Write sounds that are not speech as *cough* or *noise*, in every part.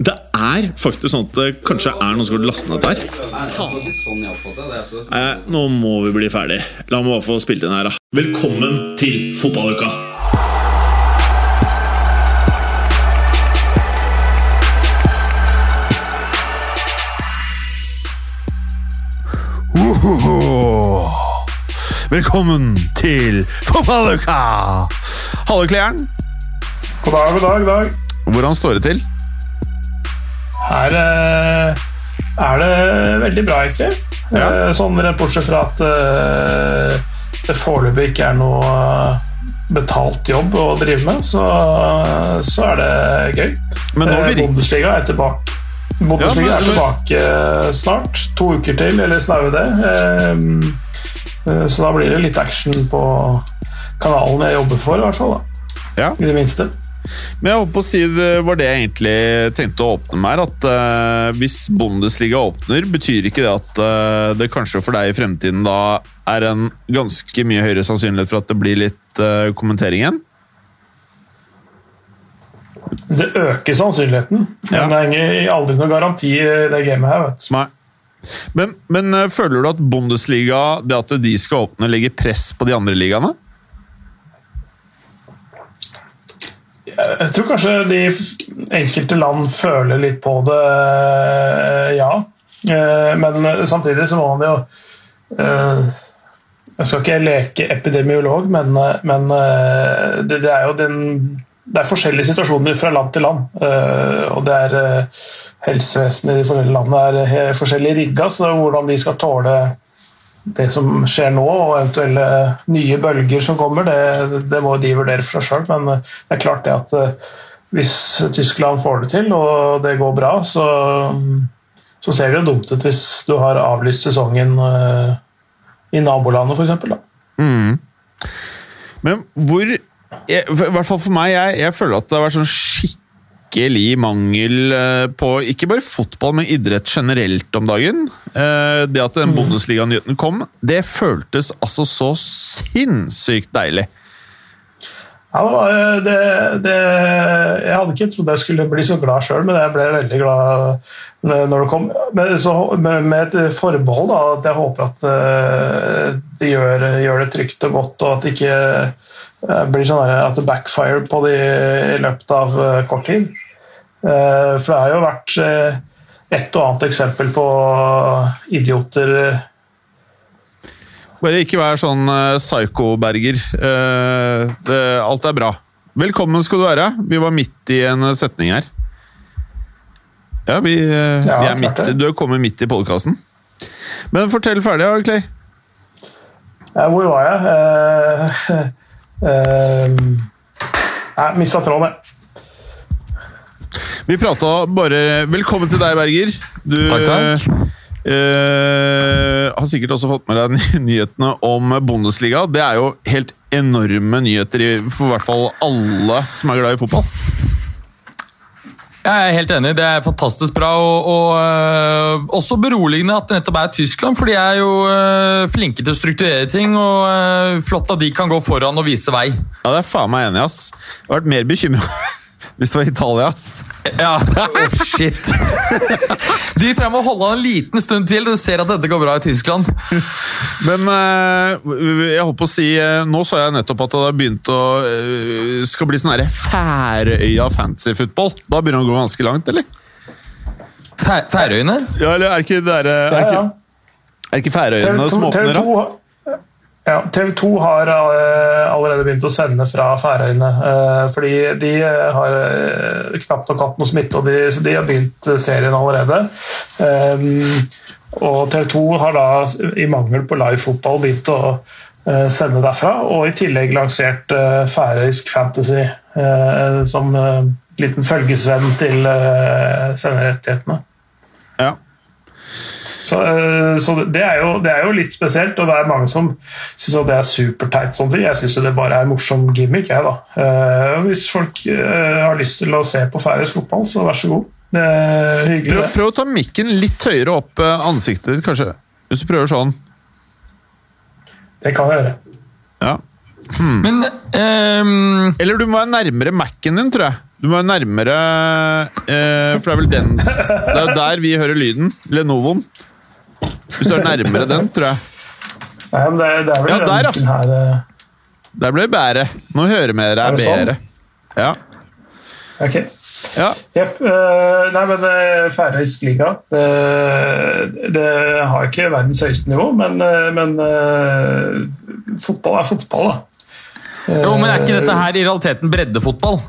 Det er faktisk sånn at det kanskje er noen som har lastet ned der. Nei, nå må vi bli ferdig. La meg bare få spilt inn her, da. Velkommen til fotballuka! Velkommen til fotballuka! Hallo, klæren God dag, god dag, god dag. Hvordan står det til? Her eh, er det veldig bra, egentlig. Ja. Eh, sånn bortsett fra at eh, det foreløpig ikke er noe betalt jobb å drive med, så, så er det gøy. Men nå blir Bundesliga er tilbake. Bundesliga Ja, men- er tilbake snart. To uker til, eller snaue det. Så da blir det litt action på kanalen jeg jobber for, i hvert fall. Da. Ja. I det minste. Men jeg holdt på å si det var det jeg egentlig tenkte å åpne med her. At uh, hvis Bundesliga åpner, betyr ikke det at uh, det kanskje for deg i fremtiden da er en ganske mye høyere sannsynlighet for at det blir litt uh, kommentering igjen? Det øker sannsynligheten, Ja. men det er ingen- aldri noen garanti i det gamet her. vet du. Nei. Men, men føler du at Bundesliga, det at de skal åpne, legger press på de andre ligaene? Jeg tror kanskje de enkelte land føler litt på det, eh, ja. Eh, Men samtidig så må man jo eh, Jeg skal ikke leke epidemiolog, men, men det, er jo den det er forskjellige situasjoner fra land til land. Og det er helsevesenet i de forskjellige landene er forskjellig rigga, så hvordan de skal tåle det som skjer nå, og eventuelle nye bølger som kommer, det, det må de vurdere for seg sjøl. Men eh, det er klart det at eh, hvis Tyskland får det til, og det går bra, så, så ser det jo dumt ut hvis du har avlyst sesongen eh, i nabolandet, f.eks. Mm. Men hvor I hvert fall for meg, jeg, jeg føler at det har vært sånn skikkelig mangel eh, på ikke bare fotball, men idrett generelt om dagen. Eh, Det at den Bundesliga-nyheten kom, det føltes altså så sinnssykt deilig. Ja, det eh, det, det, jeg hadde ikke trodd jeg skulle bli så glad sjøl, men jeg ble veldig glad når det kom. Men så, med, et forbehold, da, at jeg håper at det gjør, gjør det trygt og godt, og at ikke blir sånn at det backfire på de i løpet av eh, kort tid. Eh, For det har jo vært eh, et og annet eksempel på idioter eh, Bare ikke vær sånn eh, psycho-Berger. Eh, alt er bra. Velkommen skal du være. Vi var midt i en setning her. Ja, vi, eh, Ja, vi er midt, du er kommet midt i podkasten. Men fortell ferdig, Clay. Hvor var jeg? *laughs* Uh, jeg mista tråden, jeg. Vi prata bare Velkommen til deg, Berger. Du Takk, takk. Uh, har sikkert også fått med deg nyhetene om Bundesliga. Det er jo helt enorme nyheter for i hvert fall alle som er glad i fotball. Jeg er helt enig. Det er fantastisk bra, og, og øh, også beroligende at det nettopp er Tyskland. For de er jo øh, flinke til å strukturere ting, og øh, flott at de kan gå foran og vise vei. Ja, det er faen meg enig, ass. Jeg har vært mer bekymra *laughs* hvis det var Italia, ass. Ja, oh, shit. De tror jeg må holde an en liten stund til. Du ser at dette går bra i Tyskland. Men eh, jeg holdt på å si eh, Nå så jeg nettopp at det har begynt å eh, skal bli sånn Færøya fantasy football. Da begynner det å gå ganske langt, eller? Færøyene? Ja, eller er ikke det der, eh, er Ja, ikke, ja. er ikke Færøyene som åpner, da? TV2, ja, TV 2 har eh, allerede begynt å sende fra Færøyene. eh, fordi de eh, har knapt nok hatt noe smitte, og de, så de har begynt serien allerede. Um, og TV 2 har da, i mangel på live fotball, begynt å sende derfra. Og i tillegg lansert færøysk fantasy som liten følgesvenn til senderettighetene. Ja. Så, eh, så det, er jo, det er jo litt spesielt, og det er mange som syns det er superteit. Sånn. Jeg syns det bare er morsom gimmick. Jeg, da. Eh, hvis folk eh, har lyst til å se på færøysk fotball, så vær så god. Det er hyggelig. Prøv, prøv å ta mikken litt høyere opp ansiktet ditt, kanskje. Hvis du prøver sånn. Det kan jeg gjøre. Ja. Men um... Eller du må være nærmere Mac-en din, tror jeg. Du må være nærmere eh, For det er vel den Det er der vi hører lyden. Lenovoen. Hvis du er nærmere den, tror jeg. Nei, men det, det er vel Ja, den der, ja. her eh, Der ble det bedre. Nå hører vi dere Er er det sånn? Ja. Ok. ja. Jepp. eh, nei, men uh, Færøysk liga det, det har ikke verdens høyeste nivå, men, eh, men eh, fotball er fotball, da. Jo, men er ikke dette her i realiteten breddefotball?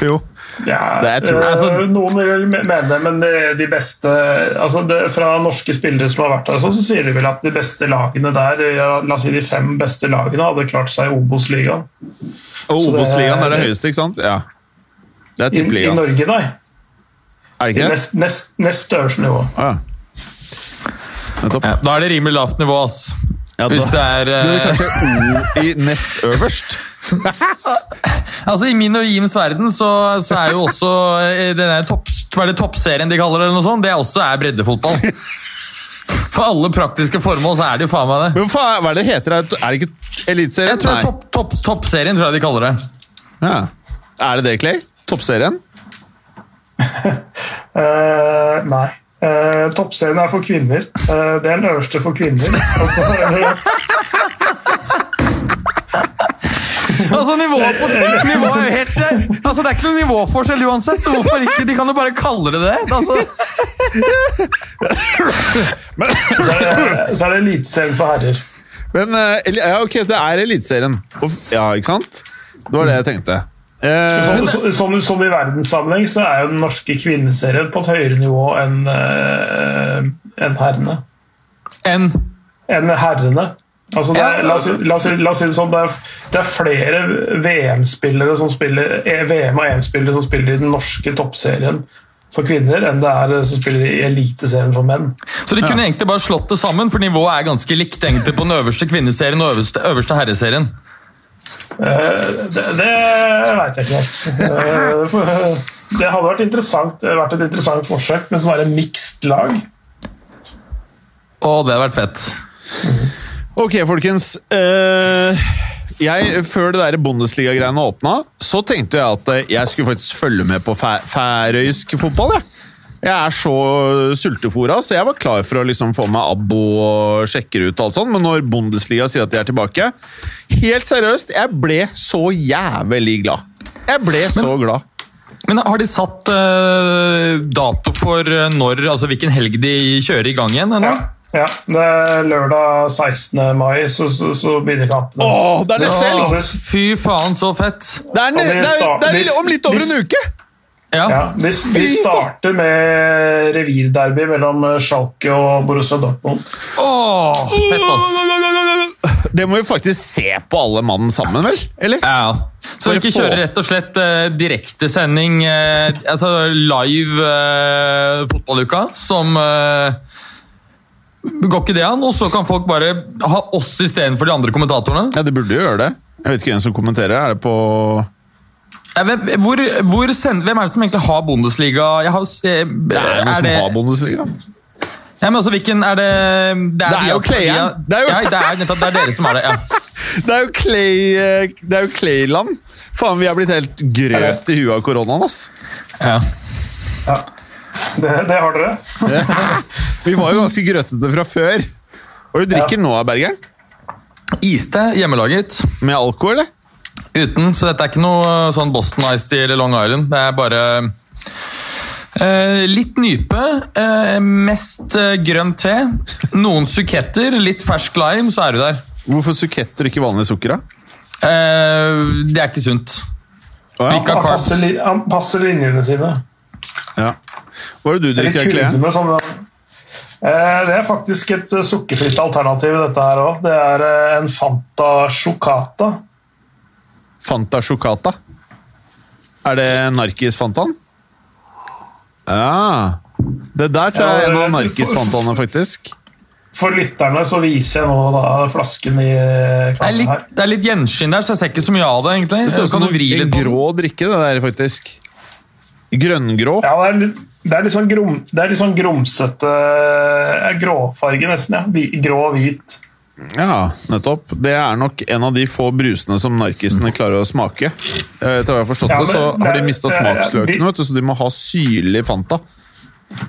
Jo. Ja, Det er- altså- noen vil mene det, men de, beste altså det, Fra norske spillere som har vært der, så, så sier de vel at de beste lagene der, ja, la oss si de fem beste lagene, hadde klart seg i Obos-ligaen. Og Obos-ligaen er det høyeste, ikke sant? Ja. Det er I, I. Norge, nei. Er det ikke det? nest, nest, nest øverste nivå. Ah, ja. Ja, da er det rimelig lavt nivå, ass. Ja, da- Hvis det er, Det er eh, kanskje O i nest øverst. *laughs* Altså, I min og Jims verden så, så er jo også eh, denne topp, hva er det toppserien de kaller det, eller noe sånt, det også er breddefotball. *laughs* For alle praktiske formål så er det jo faen meg det. Men hva er det heter? Er det ikke Eliteserien? Jeg tror det er topp, topp, toppserien, tror jeg de kaller det. Ja. Er det det, Clay? Toppserien? uh, *laughs* nei. Uh, Toppserien er for kvinner. Uh, det er den øverste for kvinner. *laughs* Altså, *laughs* Altså, nivået på nivået er jo helt Altså, Det er ikke noen nivåforskjell uansett, så hvorfor ikke? De kan jo bare kalle det det. Altså, så det, så er det Eliteserien for herrer. Men eh, ja, ok, det er Eliteserien. Ja, ikke sant? Det var det jeg tenkte. Eh, Sånn, så, sånn, sånn i verdenssammenheng så er jo den norske kvinneserien på et høyere nivå enn eh, enn herrene. enn Enn herrene. Altså det er, la, oss, si- la, oss, la oss si det sånn, det er, det er flere VM-spillere som spiller eh, VM- og EM-spillere som spiller i den norske toppserien for kvinner, enn det er eh, som spiller i Eliteserien for menn. Så de kunne egentlig bare slått det sammen, for nivået er ganske likt egentlig på den øverste kvinneserien og øverste, øverste herreserien. Eh, Det, det veit jeg ikke helt. Det hadde vært, interessant, vært et interessant forsøk, men så var det mixed lag. Å, det hadde vært fett. Ok, folkens. Eh, jeg, før det der Bundesliga-greiene åpna, så tenkte jeg at eh, jeg skulle faktisk følge med på fæ færøysk fotball. Jeg. jeg er så sultefora, så jeg var klar for å liksom få meg abo og sjekke ut alt sånt, men når Bundesliga sier at de er tilbake Helt seriøst, jeg ble så jævlig glad. Jeg ble så glad. Men har de satt uh, dato for eh, når, altså hvilken helg de kjører i gang igjen? Eller? Ja, det er lørdag 16. mai, så, så, så begynner kampene. Åh, det er Ja. helg! Fy faen, så fett! Det er, det er, det er, det er om litt over en uke! Ja. Ja, vi, vi starter med revirderby mellom Schalke og Borussia Dortmund. Åh, fett, ass! *laughs* Det må vi faktisk se på alle mannen sammen, vel? Eller? Ja. Så vi ikke kjører kjøre rett og slett uh, direktesending, eh, altså live uh, fotballuka, som eh, Går ikke det an? Og så kan folk bare ha oss istedenfor de andre kommentatorene? Ja, det burde jo gjøre det. Jeg vet ikke hvem som kommenterer. Er det på Hvem, hvor, hvor send, hvem er det som egentlig har Bundesliga? Jeg har, eh, Det er noen som har Bundesliga. Ja, men altså, hvilken er det Det Det er jo via- Clayen. Det er jo- Ja, det er det er dere som er det. ja. *laughs* Det er jo Clay eh, Det er jo Clay-land. Faen, vi har blitt helt grøt i huet av koronaen, ass. Ja. Ja. *laughs* Det, det har dere. *laughs* Vi var jo ganske grøtete fra før. Og du drikker nå, Bergeren? Iste, hjemmelaget. Med alkohol, eller? Uten, så dette er ikke noe uh, sånn Boston Ice Tea eller Long Island. Det er bare eh, litt nype, eh, mest eh, grønn te, noen suketter, litt fersk lime, så er du der. Hvorfor suketter ikke vanlig sukker, da? Eh, det er ikke sunt. Oh, ja. Han passer, han passer linjene sine. Ja. Hva er det du drikker, Clay? Sånn, som det Eh, er faktisk et eh, sukkerfritt alternativ, dette her òg. Det er eh, en Fanta Chocata. Fanta Chocata. Er det Narkis-Fantaen? Ja. Det der tror jeg er en av narkis-Fantaene, faktisk. For lytterne så viser jeg nå da flasken i Det er, litt, det er litt gjenskinn der, så jeg ser ikke så mye av det. egentlig. Det ser ut som en grå drikke, det der, faktisk. Grønngrå. Ja, det er litt, det er litt sånn, grom, det er litt sånn grumsete eh, Gråfarge, nesten. ja. Grå og hvit. Ja, nettopp. Det er nok en av de få brusene som narkisene klarer å smake. Eh, Etter hva jeg har forstått Ja, det, så har de mista smaksløkene, så de må ha syrlig Fanta.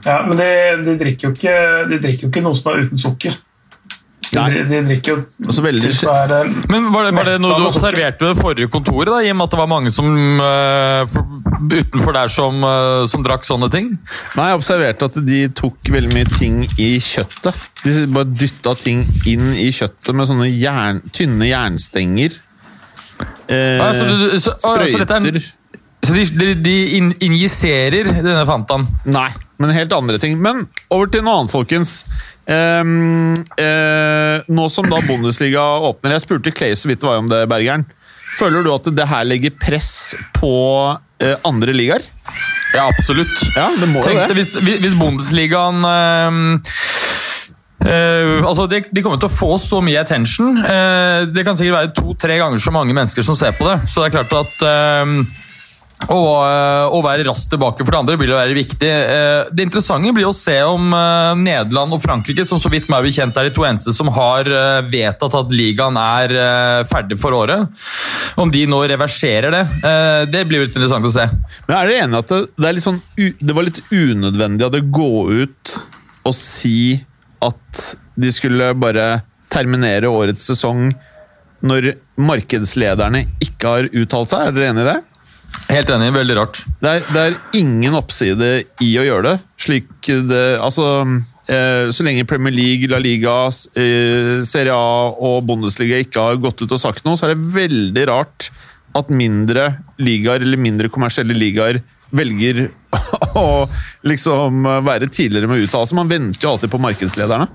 Ja, Men de, de, drikker ikke, de drikker jo ikke noe som er uten sukker. De, de drikker jo Altså veldig til eh, Men Var det, var det noe du observerte ved det forrige kontoret, da, i og med at det var mange som uh, for, utenfor der som, uh, som drakk sånne ting? Nei, jeg observerte at de tok veldig mye ting i kjøttet. De bare dytta ting inn i kjøttet med sånne jern, tynne jernstenger. Eh, ah, så du- så- er- sprøyter. Så de, de, de in, injiserer denne Fantaen? Nei, men helt andre ting. Men over til noe annet, folkens. Ehm, uh, nå som da Bundesliga åpner Jeg spurte Clay så vidt det var om det, Bergeren. Føler du at det her legger press på uh, andre ligaer? Ja, absolutt. Ja, det må jo det. hvis, hvis Bundesligaen uh, Uh, altså de, de kommer til å få så mye attention. Uh, det kan sikkert være to-tre ganger så mange mennesker som ser på det. Så det er klart at eh, å, eh, være raskt tilbake for det andre vil jo være viktig. Eh, Det interessante blir å se om eh, Nederland og Frankrike, som så vidt meg bekjent er de to eneste som har vedtatt at ligaen er ferdig for året, om de nå reverserer det. Det blir jo litt interessant å se. Men er dere enig at det, er sånn, det var litt unødvendig at det gå ut og si at de skulle bare terminere årets sesong når markedslederne ikke har uttalt seg? Er dere enig i det? Helt enig, veldig rart. Det er, det er ingen oppside i å gjøre det. Slik det Altså eh, Så lenge Premier League, La Liga, eh, Serie A og Bundesliga ikke har gått ut og sagt noe, så er det veldig rart at mindre ligaer eller mindre kommersielle ligaer velger *laughs* å liksom være tidligere med å uttale seg. Man venter jo alltid på markedslederne.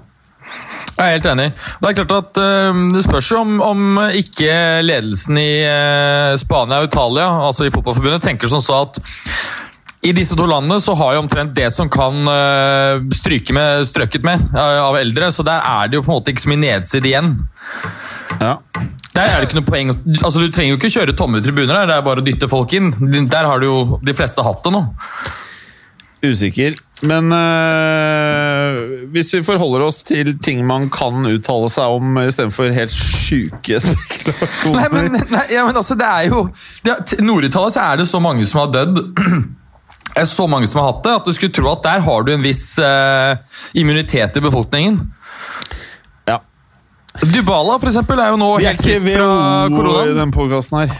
Jeg er helt enig. Det er klart at uh, det spørs jo om, om ikke ledelsen i uh, Spania og Italia, altså i fotballforbundet, tenker som sa at i disse to landene så har jo omtrent det som kan uh, stryke med, strøket med av eldre, så der er det jo på en måte ikke så mye nedside igjen. Ja. Der er det ikke noe poeng. Altså Du trenger jo ikke kjøre tomme tribuner, der, det er bare å dytte folk inn. Der har du jo de fleste hatt det nå. Usikker. Men øh, hvis vi forholder oss til ting man kan uttale seg om istedenfor helt sjuke *laughs* spekulasjoner Nei, men, nei, ja, men altså, det er jo det er- Nord-Italia så er det så mange som har dødd. *clears throat* Er så mange som har hatt det, at du skulle tro at der har du en viss eh, immunitet i befolkningen. Ja. Dybala for eksempel, er jo nå Vi er helt frisk fra WHO i den podkasten her.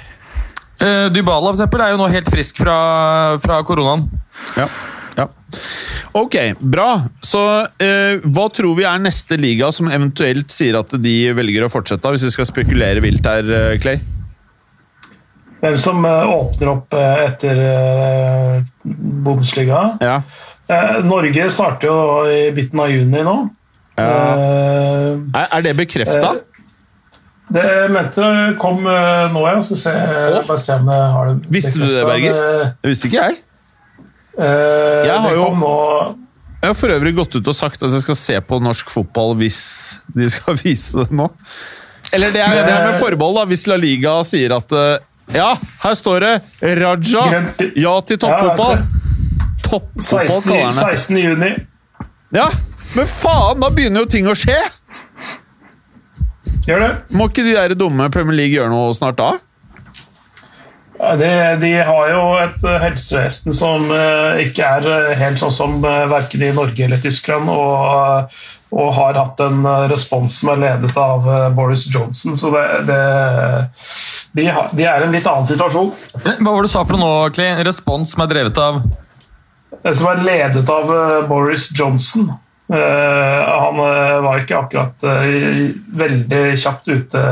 Uh, Dybala for eksempel, er jo nå helt frisk fra, fra koronaen. Ja. Ja. Ok, bra. Så eh, hva tror vi er neste liga som eventuelt sier at de velger å fortsette, hvis vi skal spekulere vilt her, eh, Clay? Hvem som eh, åpner opp eh, etter eh, Bundesliga. Ja. Eh, Norge starter jo i midten av juni nå. Eh, Er, er det bekrefta? det mente jeg kom nå, ja. Skal se, bare se om jeg har det Visste du det. Berger? Det visste ikke jeg. Eh, Jeg har jo- Jeg har for øvrig gått ut og sagt at jeg skal se på norsk fotball hvis de skal *laughs* vise det nå. Eller det er, det er med forbehold, da, hvis La Liga sier at eh, Ja, her står det Raja! Ja til toppfotball! Toppfotball, kaller han det. 16. juni. Ja, men faen! Da begynner jo ting å skje! Gjør det. Må ikke de der dumme Premier League gjøre noe snart da? De, de har jo et eh, helsevesen som eh, ikke er eh, helt sånn som verken i Norge eller Tyskland, og, og har hatt en respons som er ledet av Boris Johnson. Så det, det, de, har, de er i en litt annen situasjon. Hva var det du sa for noe? En respons som er drevet av som er ledet av Boris Johnson. Han var ikke akkurat veldig kjapt ute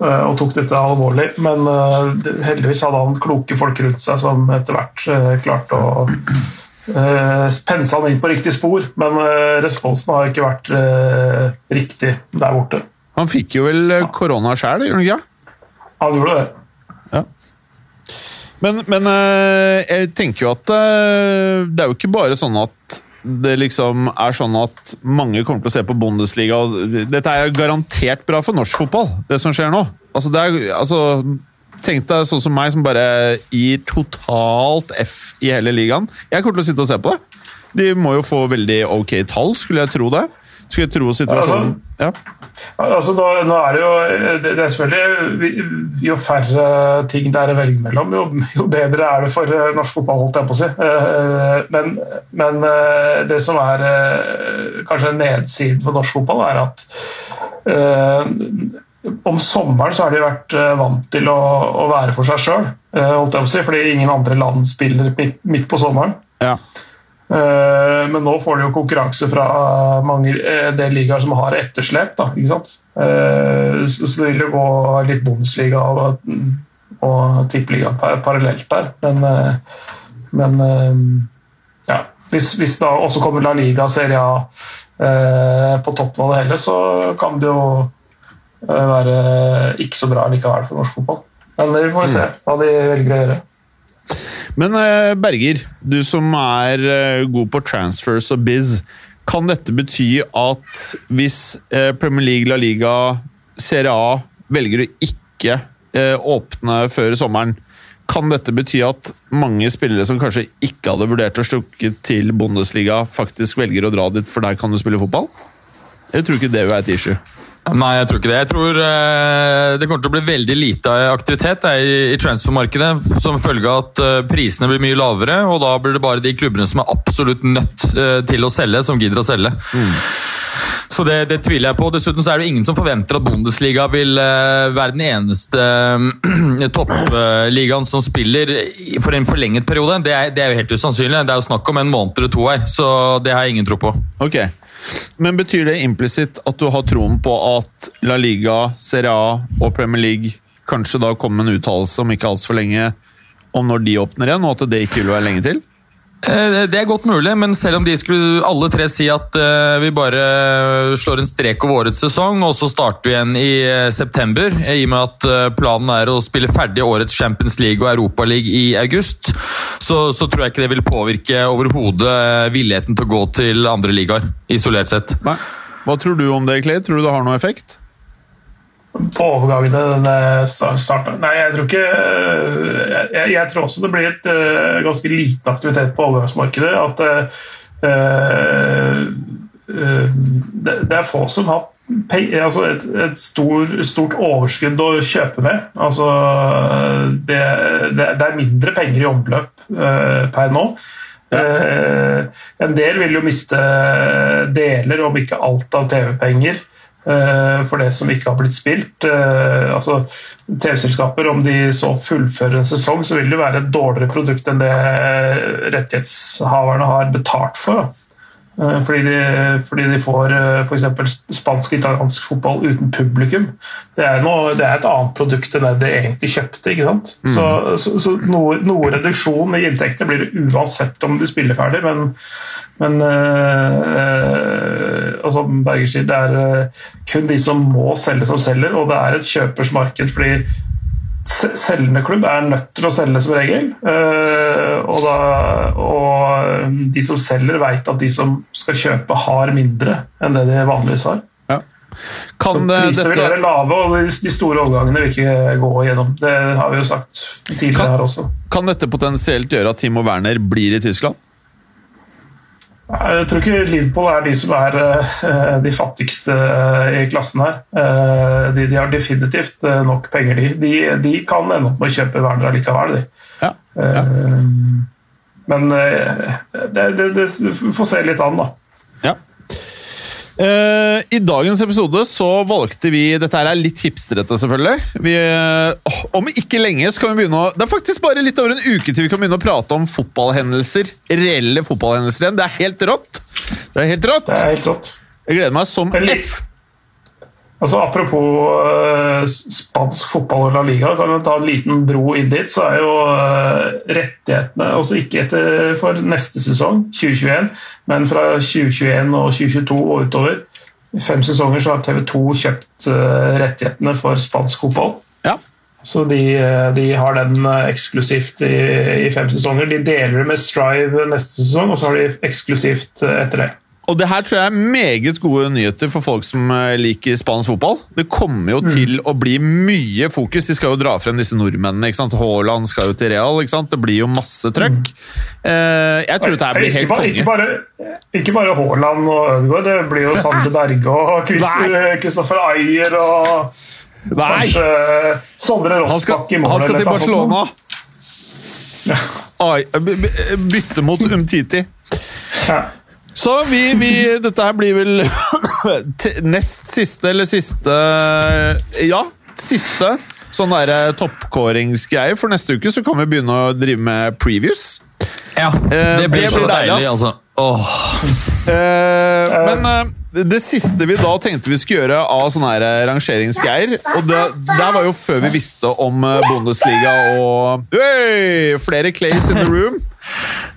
og tok dette alvorlig, men eh, heldigvis hadde han kloke folk rundt seg som etter hvert eh, klarte å pense han inn på riktig spor. Men eh, responsen har ikke vært eh, riktig der borte. Han fikk jo vel eh, korona sjæl, gjorde han ikke? Han gjorde det. Men, men eh, jeg tenker jo at eh, det er jo ikke bare sånn at det liksom er sånn at mange kommer til å se på Bundesliga og Dette er garantert bra for norsk fotball, det som skjer nå. Altså, det er, altså Tenk deg sånn som meg, som bare gir totalt F i hele ligaen. Jeg kommer til å sitte og se på det. De må jo få veldig ok tall, skulle jeg tro det. Skulle jeg tro situasjonen ja. Altså, da, nå er det jo det, er selvfølgelig Jo færre ting det er å velge mellom, jo, jo, bedre er det for eh, norsk fotball, holdt jeg på å si. Eh, men, men eh, det som er kanskje nedsiden for norsk fotball, er at om sommeren så har de vært vant til å, å være for seg sjøl, si, fordi ingen andre land spiller midt på sommeren. Ja. Eh, men nå får de jo konkurranse fra mange, en del ligaer som har etterslep. Da, eh, så det vil jo gå litt Bundesliga og, og tippeliga parallelt der. Men, eh, men ja, hvis, hvis da også kommer La Liga Serie A på toppen av det hele, så kan det jo være ikke så bra likevel for norsk fotball. Men vi får se hva de velger å gjøre. Men eh, Berger, du som er eh, god på transfers og biz. Kan dette bety at hvis eh, Premier League, La Liga, Serie A velger å ikke åpne før sommeren, kan dette bety at mange spillere som kanskje ikke hadde vurdert å stukke til Bundesliga, faktisk velger å dra dit, for der kan du spille fotball? Jeg tror ikke det vil være et issue? Nei, jeg tror ikke det. Jeg tror uh, det kommer til å bli veldig lite aktivitet i, transfermarkedet som følge av at uh, prisene blir mye lavere, og da blir det bare de klubbene som er absolutt nødt uh, til å selge, som gidder å selge. Mm. Så det, det, tviler jeg på. Dessuten så er det ingen som forventer at Bundesliga vil være den eneste *clears throat* toppligaen som spiller for en forlenget periode. Det er, det er, jo helt usannsynlig. Det er jo snakk om en måned eller to her, så det har jeg ingen tro på. Okay. Men betyr det implisitt at du har troen på at La Liga, Serie A og Premier League kanskje da kommer med en uttalelse om ikke altfor lenge om når de åpner igjen, og at det ikke vil være lenge til? Eh, det er godt mulig, men selv om de skulle alle tre si at uh, vi bare slår en strek over årets sesong, og så starter vi igjen i september, i og med at planen er å spille ferdig årets Champions League og Europa League i august, så, så tror jeg ikke det vil påvirke overhodet villigheten til å gå til andre ligaer, isolert sett. Nei. Hva tror du om det, Clay? Tror du det har noe effekt? På overgangene denne starten. Nei, jeg tror ikke jeg, jeg, tror også det blir et uh, ganske lite aktivitet på overgangsmarkedet. At uh, uh, det, det, er få som har altså et, et stor, stort overskudd å kjøpe med. Altså, det, det, det, er mindre penger i omløp per nå. Ja. en del vil jo miste deler, om ikke alt av TV-penger. Eh, for det som ikke har blitt spilt. Eh, altså TV-selskaper, om de så fullfører en sesong, så vil det være et dårligere produkt enn det rettighetshaverne har betalt for. Eh, fordi de, fordi de får f.eks. spansk og italiensk fotball uten publikum. Det er, noe, det er, et annet produkt enn det de egentlig kjøpte. ikke sant? Mm. Så, så, så noe, noe, reduksjon i inntektene blir det uansett om de spiller ferdig, men men øh, altså Berger sier det er øh, kun de som må selge, som selger, og det er et kjøpers marked. fordi selgende klubb er nødt til å selge som regel. Uh, og, da, og, de som selger, vet at de som skal kjøpe, har mindre enn det de vanligvis har. Ja. Kan så prisene vil være lave, og de store overgangene vil ikke gå igjennom. Det har vi jo sagt tidligere kan, her også. Kan dette potensielt gjøre at Timo Werner blir i Tyskland? Jeg tror ikke Liverpool er de som er uh, de fattigste uh, i klassen her. Uh, de, de, har definitivt nok penger, de. De, de kan ende opp med å kjøpe Werner likevel, de. Ja. Ja. Men det, det, det, får se litt an, da. Ja. Uh, I dagens episode så valgte vi Dette er litt hipstrete, selvfølgelig. Vi, uh, om ikke lenge så kan vi begynne å Det er faktisk bare litt over en uke til vi kan begynne å prate om fotballhendelser. Reelle fotballhendelser igjen. Det er helt rått! Det er helt rått. Det er helt rått. Jeg gleder meg som F. Altså, apropos eh, spansk fotball og La Liga, kan vi ta en liten bro inn dit. Så er jo eh, rettighetene også ikke etter for neste sesong, 2021, men fra 2021 og 2022 og utover. I fem sesonger så har TV 2 kjøpt eh, rettighetene for spansk fotball. Ja. Så de, eh, de har den eh, eksklusivt i, i fem sesonger. De deler det med Strive neste sesong, og så har de eksklusivt eh, etter det. Og det her tror jeg er meget gode nyheter for folk som eh, liker spansk fotball. Det kommer jo til å bli mye fokus. De skal jo dra frem disse nordmennene. ikke sant? Haaland skal jo til Real. ikke sant? Det blir jo masse trøkk. Eh, jeg tror dette blir helt konge. ikke bare, ikke bare Haaland og Ødegaard, det blir jo Sander Berge og Kristoffer Ayer og Nei! kanskje Sondre Han Rossbakk i mål. han skal til Barcelona! Ja. Ai, by- bytte mot Umtiti. Ja. Så vi, vi Dette her blir vel *coughs* nest siste eller siste Ja, siste sånn derre toppkåringsgreier. For neste uke så kan vi begynne å drive med previews. Ja, Eh, det blir det så deilig, deilig, altså. Åh. Eh, men eh, det siste vi da tenkte vi skulle gjøre av sånne her eh, rangeringsgreier Og det, der var jo før vi visste om eh, Bundesliga og Hey! Flere Clays in the room.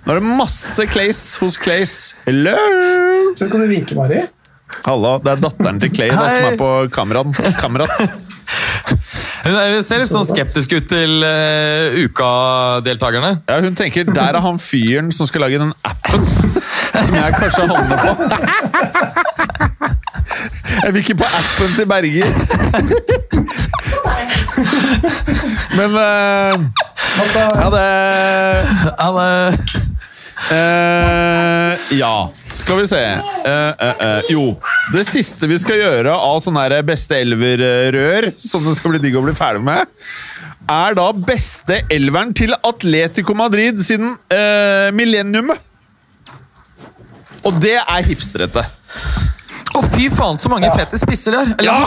Nå er det masse Clays hos Clays. Hello! Så kan du vinke, Mari. Hallo, det er datteren til Clay da, som er på kameraet. Kamerat. *laughs* Hun er- ser litt sånn skeptisk ut til uh, ukadeltakerne. Ja, hun tenker der er han fyren som skal lage den appen som jeg kanskje havner på. *laughs* Jeg vil ikke på appen til Berger. Men eh, Ja, det eh, Ja, skal vi se. uh, jo, det siste vi skal gjøre av sånne beste elverrør, som det skal bli digg å bli ferdig med, er da beste elveren til Atletico Madrid siden millenniumet. Og det er hipsterete. Å, fy faen, så mange fete spisser der! Eller Ja!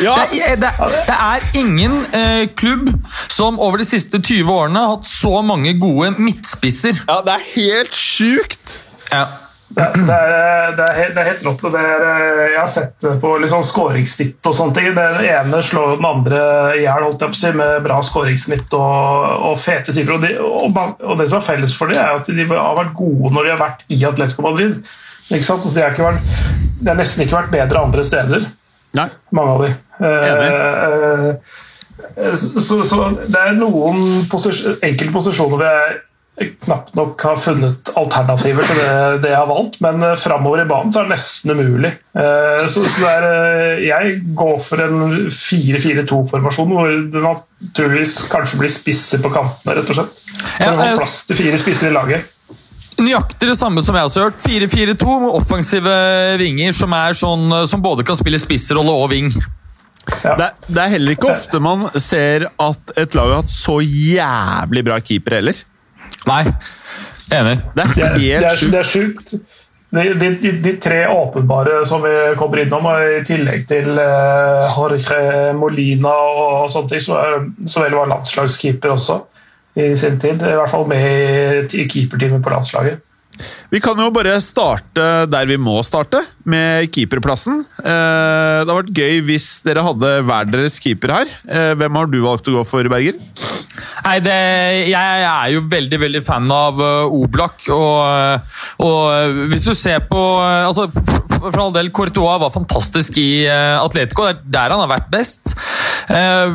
Ja! Det, er, det, det er ingen eh, klubb som over de siste 20 årene har hatt så mange gode midtspisser. Ja, det er helt sjukt! Ja. Det, det, er, det, er helt, det er helt rått. og Det er, eh, jeg har sett på sånn skåringssnitt og sånne ting. Den ene slår den andre i hjel si, med bra skåringssnitt og, og fete typer. Og, de, og, og det som er felles for dem, er at de har vært gode når de har vært i Atletico Madrid. Ikke sant? Det, har ikke vært, det, har nesten ikke vært bedre andre steder, Nei. mange av de. Eh, eh, så, så det er noen posisjon, enkelte posisjoner hvor jeg knapt nok har funnet alternativer til det, det jeg har valgt, men uh, framover i banen så er det nesten umulig. Eh, så, så det er, eh, jeg går for en 4-4-2-formasjon hvor det naturligvis kanskje blir spisser på kantene, rett og slett. Ja, For det eh, er plass til fire spisser i laget. Nøyaktig det samme som jeg også har hørt. 4-4-2 med offensive vinger som, er sånn, eh, som både kan spille spissrolle og ving. Det er, det er heller ikke ofte man ser at et lag har hatt så jævlig bra keeper heller. Nei, enig. Det er Det er, det helt er, sjukt. det er sjukt. De, de, de, tre åpenbare som vi kommer innom, i tillegg til uh, Jorge Molina og sånne ting, som, er, som vel var landslagskeeper også i sin tid. I hvert fall med i keeperteamet på landslaget. Vi kan jo bare starte der vi må starte, med keeperplassen. Eh, det har vært gøy hvis dere hadde hver deres keeper her. Eh, hvem har du valgt å gå for, Berger? Nei, det, jeg er jo veldig veldig fan av uh, Oblak. Og, uh, og uh, hvis du ser på altså, for, for, all del, Courtois var fantastisk i Atletico. Det er der han har vært best. Uh,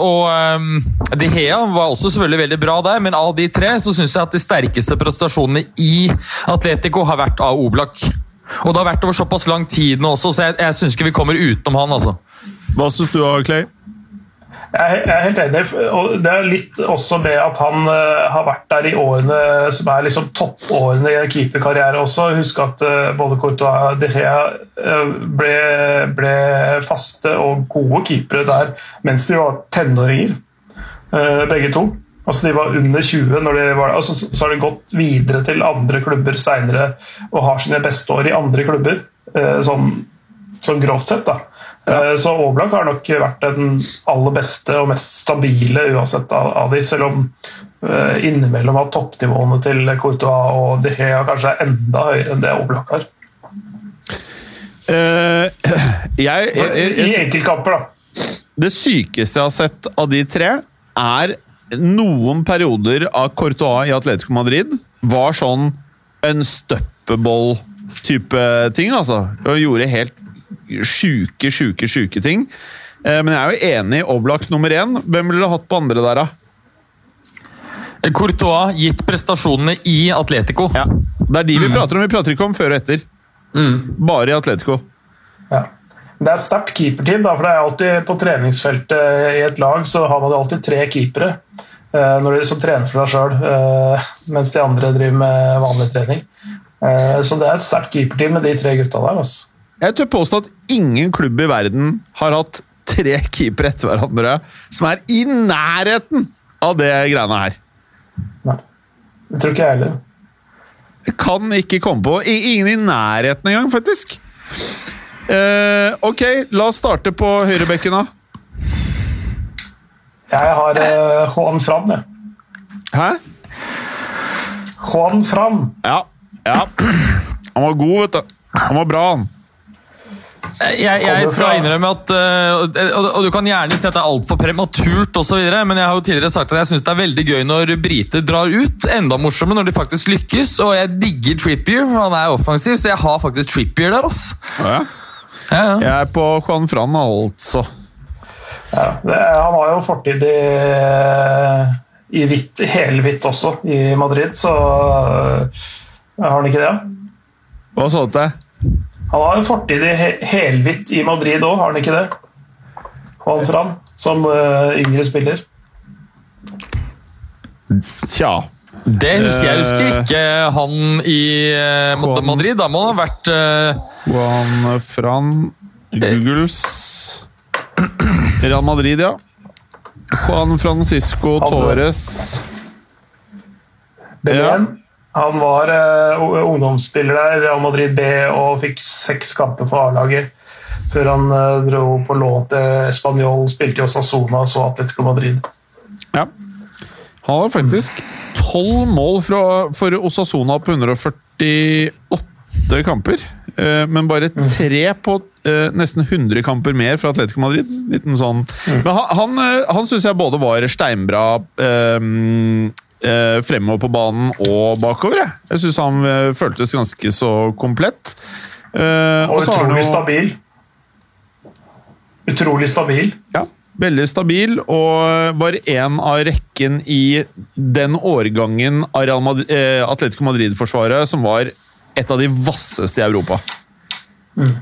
og De Hea var også selvfølgelig veldig bra der, men av de tre så syns jeg at de sterkeste prestasjonene i Atletico har vært av Oblak. Og det har vært over såpass lang tid nå også, så jeg, jeg syns ikke vi kommer utenom han. altså. Hva syns du, Clay? Jeg er- helt enig. og Det er litt også med at han eh, har vært der i årene som er liksom toppårene i keeperkarriere også. Husk at eh, både Courtois og De Gea eh, ble, ble faste og gode keepere der mens de var tenåringer, eh, begge to. Altså De var under 20 når de var altså, Så har de gått videre til andre klubber seinere og har sine beste år i andre klubber, eh, sånn, sånn grovt sett. da. Eh, Så Oblak har nok vært den aller beste og mest stabile uansett av, av de, selv om eh, innimellom at toppnivåene til Courtois og De Gea kanskje er enda høyere enn det Oblak har. Uh, *clears throat* jeg, jeg, jeg, I enkeltkamper, da. det sykeste jeg har sett av de tre, er noen perioder av Courtois i Atletico Madrid var sånn unstoppable-type ting, altså. Og gjorde helt sjuke, sjuke, sjuke ting. Eh, men jeg er jo enig i Oblak nummer én. Hvem ville du hatt på andre der, da? Courtois gitt prestasjonene i Atletico. Ja. Det er de vi prater om. Vi prater ikke om før og etter. Bare i Atletico. Ja. Det er sterkt keeperteam, da, for det er alltid på treningsfeltet i et lag så har man alltid tre keepere. eh, Når de som trener for seg sjøl, mens de andre driver med vanlig trening. Eh, Så det er et sterkt keeperteam med de tre gutta der. Altså. Jeg tør påstå at ingen klubb i verden har hatt tre keepere etter hverandre som er i nærheten av det greiene her. Nei. Det tror ikke jeg heller. Jeg kan ikke komme på Ingen i nærheten engang, faktisk. Eh, ok, la oss starte på høyrebekken, da. Jeg har eh, Juan Fran, jeg. Hæ? Juan Fran. Ja. ja. Han var god, vet du. Han var bra, han. Jeg, jeg skal innrømme at øh, og, og du kan gjerne si at det er altfor prematurt, og så videre, men jeg har jo tidligere sagt at jeg syns det er veldig gøy når briter drar ut. Enda morsommere når de faktisk lykkes. Og jeg digger Trippier, for han er offensiv, så jeg har faktisk Trippier der. ass. Ja. Ja, ja. Jeg er på Juan Fran, altså. Ja, det, han har jo fortid i, i hvitt, helhvitt også, i Madrid, så eh, har han ikke det? Hva sa du til? Han har jo fortid i he helhvitt i Madrid òg, har han ikke det? Juan Fran, som uh, yngre spiller. Tja. Det husker jeg husker Eh, ikke han i eh, Juan- Madrid. Da må han ha vært uh, Juan Fran Googles Real Madrid, ja. Juan Francisco Han- Torres. Belén. Han var uh, ungdomsspiller der, Real Madrid B, og fikk seks kamper for A-laget. Før han uh, dro på lån til Spanjol, spilte i Osasona og så Atletico Madrid. Ja. Han har faktisk tolv mål fra, for Osasona på 148 kamper. Eh, men bare tre på eh, nesten 100 kamper mer fra Atletico Madrid. Liten sånn. Men han, han, eh, han syns jeg både var steinbra eh, Uh, fremover på banen og bakover. Jeg, jeg syns han uh, føltes ganske så komplett. Uh, Og så har han utrolig jo- stabil. Utrolig stabil. Ja, veldig stabil, og var en av rekken i den årgangen av Madrid, eh, Atletico Madrid-forsvaret som var et av de vasseste i Europa. Mm.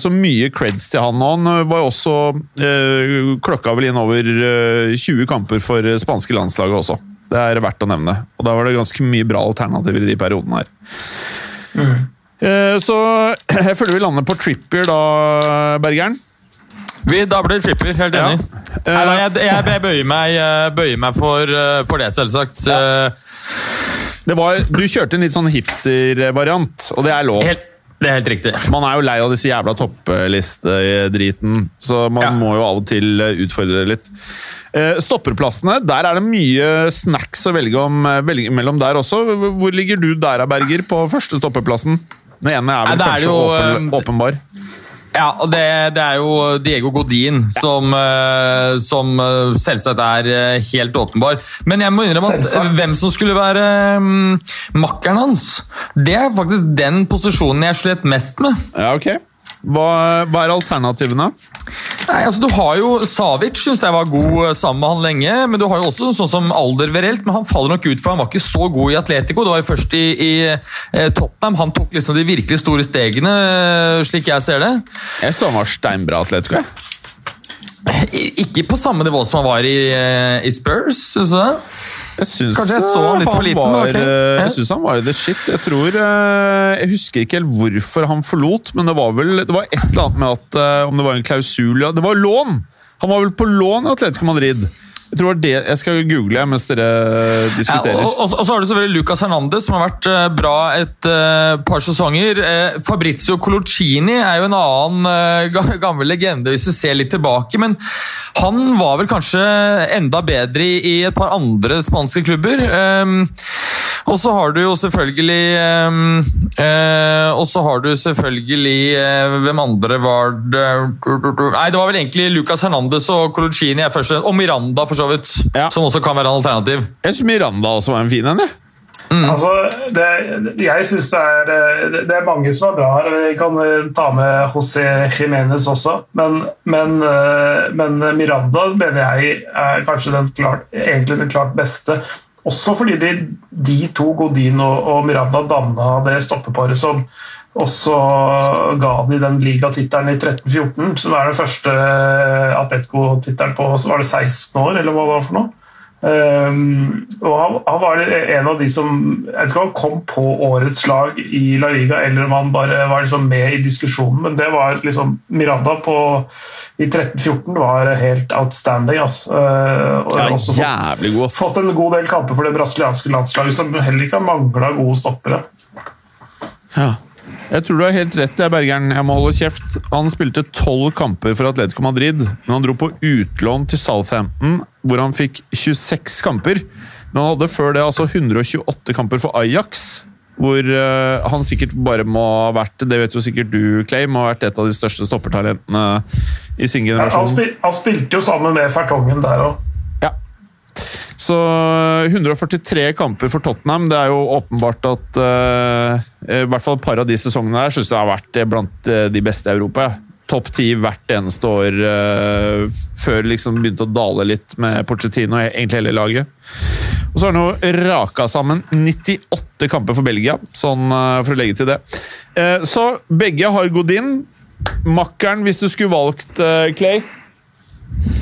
så mye creds til han. Han var også eh, klokka vel inn over eh, 20 kamper for eh, spanske landslaget også. Det er verdt å nevne. Og da var det ganske mye bra alternativer i de periodene her. Mm. så *clears throat* jeg føler vi lander på Trippier da, Bergeren. Vi, Da blir det enig. helt Ja. enig. Nei, nei, jeg, jeg, jeg bøyer meg, bøyer meg for, eh, for det, selvsagt. Ja. Det var, du kjørte en litt sånn hipster-variant, og det er lov. Helt, det er helt riktig. Man er jo lei av disse jævla topplistedriten, så man Ja. må jo av og til eh, utfordre det litt. Eh, Stopperplassene, der er det mye snacks å velge, om, eh, velge mellom der også. Hvor ligger du der, Berger, på første stopperplassen? Den ene er vel Nei, kanskje er jo, åpen, eh, åpenbar. Ja, og det, det er jo Diego Godin som, eh, som eh, selvsagt er eh, helt åpenbar. Men jeg må innrømme at Selvsagt. hvem som skulle være mm, makkeren hans, det er faktisk den posisjonen jeg slet mest med. Ja, ok. Hva, hva er alternativene? Nei, altså Du har jo Savic, syns jeg var god eh, sammen med han lenge. Men du har jo også sånn som Alder Verelt, men han faller nok ut for han var ikke så god i Atletico. Det var jo først i, i eh, Tottenham han tok liksom de virkelig store stegene, eh, slik jeg ser det. Jeg så han var steinbra atletico. jeg. Ikke på samme nivå som han var i, i Spurs. Synes du det? Jeg syns Kanskje jeg så han litt for liten, var, ok. eh, Jeg synes han var the shit. Jeg tror eh, Jeg husker ikke helt hvorfor han forlot, men det var vel Det var et eller annet med at eh, Om det var en klausul ja, Det var lån! Han var vel på lån i Atletico Madrid. Jeg tror det Jeg skal google mens dere Ja, diskuterer. og, og, og så har du selvfølgelig Lucas Hernandez, som har vært eh, bra et uh, par sesonger. Uh, Fabrizio Colocini er jo en annen uh, gammel legende, hvis vi ser litt tilbake. Men han var vel kanskje enda bedre i, i et par andre spanske klubber. Um, og så har du jo selvfølgelig um, eh, Og så har du selvfølgelig eh, Hvem andre var det Nei, det var vel egentlig Lucas Hernandez og Colocini er først, og Miranda, for så vidt. Ja. Som også kan være en alternativ. Jeg syns Miranda også var en fin en. Mm. Altså, det, jeg synes det er det, det er mange som er bra her. Vi kan eh, ta med José Jiménez også. Men, men, eh, men Miranda mener jeg er kanskje den klart, egentlig den klart beste. Også fordi de, de to, Godin og, og Miranda, danna det stoppeparet som også ga de den ligatittelen i 13-14, som er den første Apetco-tittelen på så var det 16 år, eller hva det var for noe. Um, og han, han, var en av de som Jeg vet ikke om han kom på årets lag i La Liga, eller om han bare var liksom med i diskusjonen, men det var liksom Miranda på, i 13-14 var helt outstanding. Altså. Uh, og Ja, også fått, jævlig god, ass. fått en god del kamper for det brasilianske landslaget, som heller ikke har mangla gode stoppere. Ja. Jeg tror du har helt rett, jeg, Bergeren. Jeg må holde kjeft. Han spilte tolv kamper for Atletico Madrid, men han dro på utlån til Southampton, hvor han fikk 26 kamper. Men han hadde før det altså 128 kamper for Ajax, hvor uh, han sikkert bare må ha vært Det vet jo sikkert du, Clay, må ha vært et av de største stoppertalentene i sin Han, generasjon. spil, han spilte jo sammen med Fertongen der òg. Så 143 kamper for Tottenham. Det er jo åpenbart at uh, i hvert fall et par av de sesongene her synes jeg har vært eh, blant eh, de beste i Europa. ja. Topp ti hvert eneste år uh, før det liksom begynte å dale litt med Pochettino og egentlig hele laget. Og så har han jo raka sammen 98 kamper for Belgia, sånn uh, for å legge til det. Eh, så begge har Godin. Makkeren, hvis du skulle valgt eh, Clay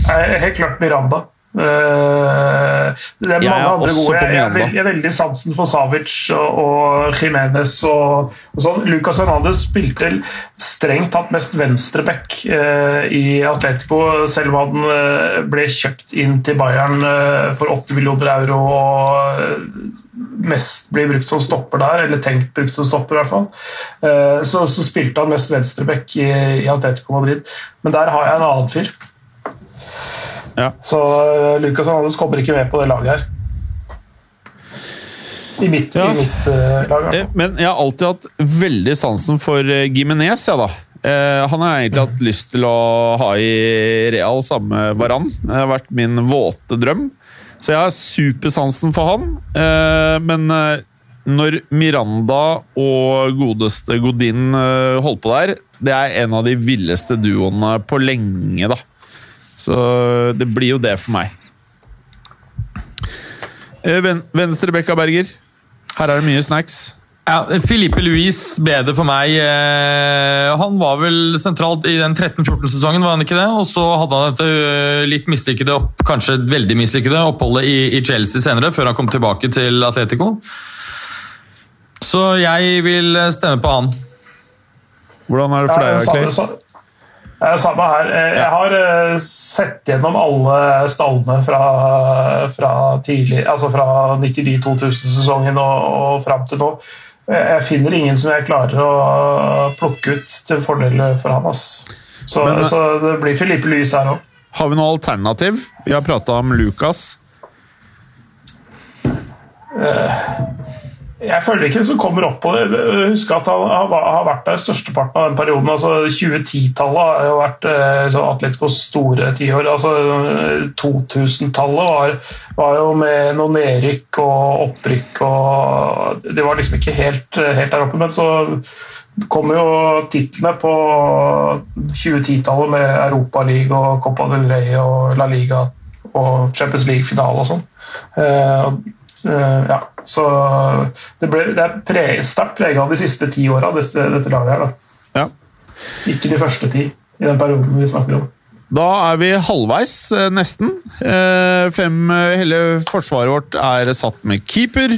Helt klart Miranda. Eh, det er Jeg mange er andre gode. Jeg, jeg, jeg er veldig sansen for Savic og, og Jimenez og, og sånn. Lucas Hernandez spilte strengt tatt mest venstreback eh, i Atletico, selv om han eh, ble kjøpt inn til Bayern eh, for 80 millioner euro og mest blir brukt som stopper der, eller tenkt brukt som stopper i hvert fall. Eh, så, så spilte han mest venstreback i, i Atletico Madrid. Men der har jeg en annen fyr. Ja. Så uh, Lucas Hernandez kommer ikke med på det laget her. I mitt, Ja. i mitt uh, lag. Eh, fall. Men jeg har alltid hatt veldig sansen for eh, Gimenez, jeg, da. Uh, han har jeg egentlig hatt lyst til å ha i Real samme Varan. Det har vært min våte drøm. Så jeg har supersansen for han. Uh, men eh, når Miranda og godeste Godin eh, holdt på der, det er en av de villeste duoene på lenge, da. Så det blir jo det for meg. Venstre ven Venstrebekka Berger. Her er det mye snacks. Ja, Filipe Luis ble det for meg. Eh, Han var vel sentralt i den 13-14-sesongen, var han ikke det? Og så hadde han dette eh, litt mislykkede, kanskje veldig mislykkede oppholdet i, Chelsea senere, før han kom tilbake til Atletico. Så jeg vil eh, stemme på han. Hvordan er det for deg, Clay? Ja, samme her. Eh, Jeg har eh, sett gjennom alle stallene fra, fra tidlig, altså fra 99-2000-sesongen og, og fram til nå. Eh, Jeg finner ingen som jeg klarer å plukke ut til fordel for han. Ass. Så, Men, eh, så det blir Filippe Lys her òg. Har vi noe alternativ? Vi har prata om Lucas. Jeg føler ikke som kommer opp på det. Husk at han har vært der størsteparten av den perioden. altså 2010-tallet har jo vært eh, så Atleticos store tiår. altså 2000-tallet var, var jo med noe nedrykk og opprykk og Det var liksom ikke helt, helt der oppe. Men så kommer jo titlene på 2010-tallet med Europaliga og Copa del Rey og La Liga og Champions League-finale og sånn. Eh, ja, så det, ble, det er pre, sterkt prega av de siste ti åra, dette, dette laget her. da. Ja. Ikke de første ti i den perioden vi snakker om. Da er vi halvveis, eh, nesten. Eh, Fem, hele forsvaret vårt er satt med keeper.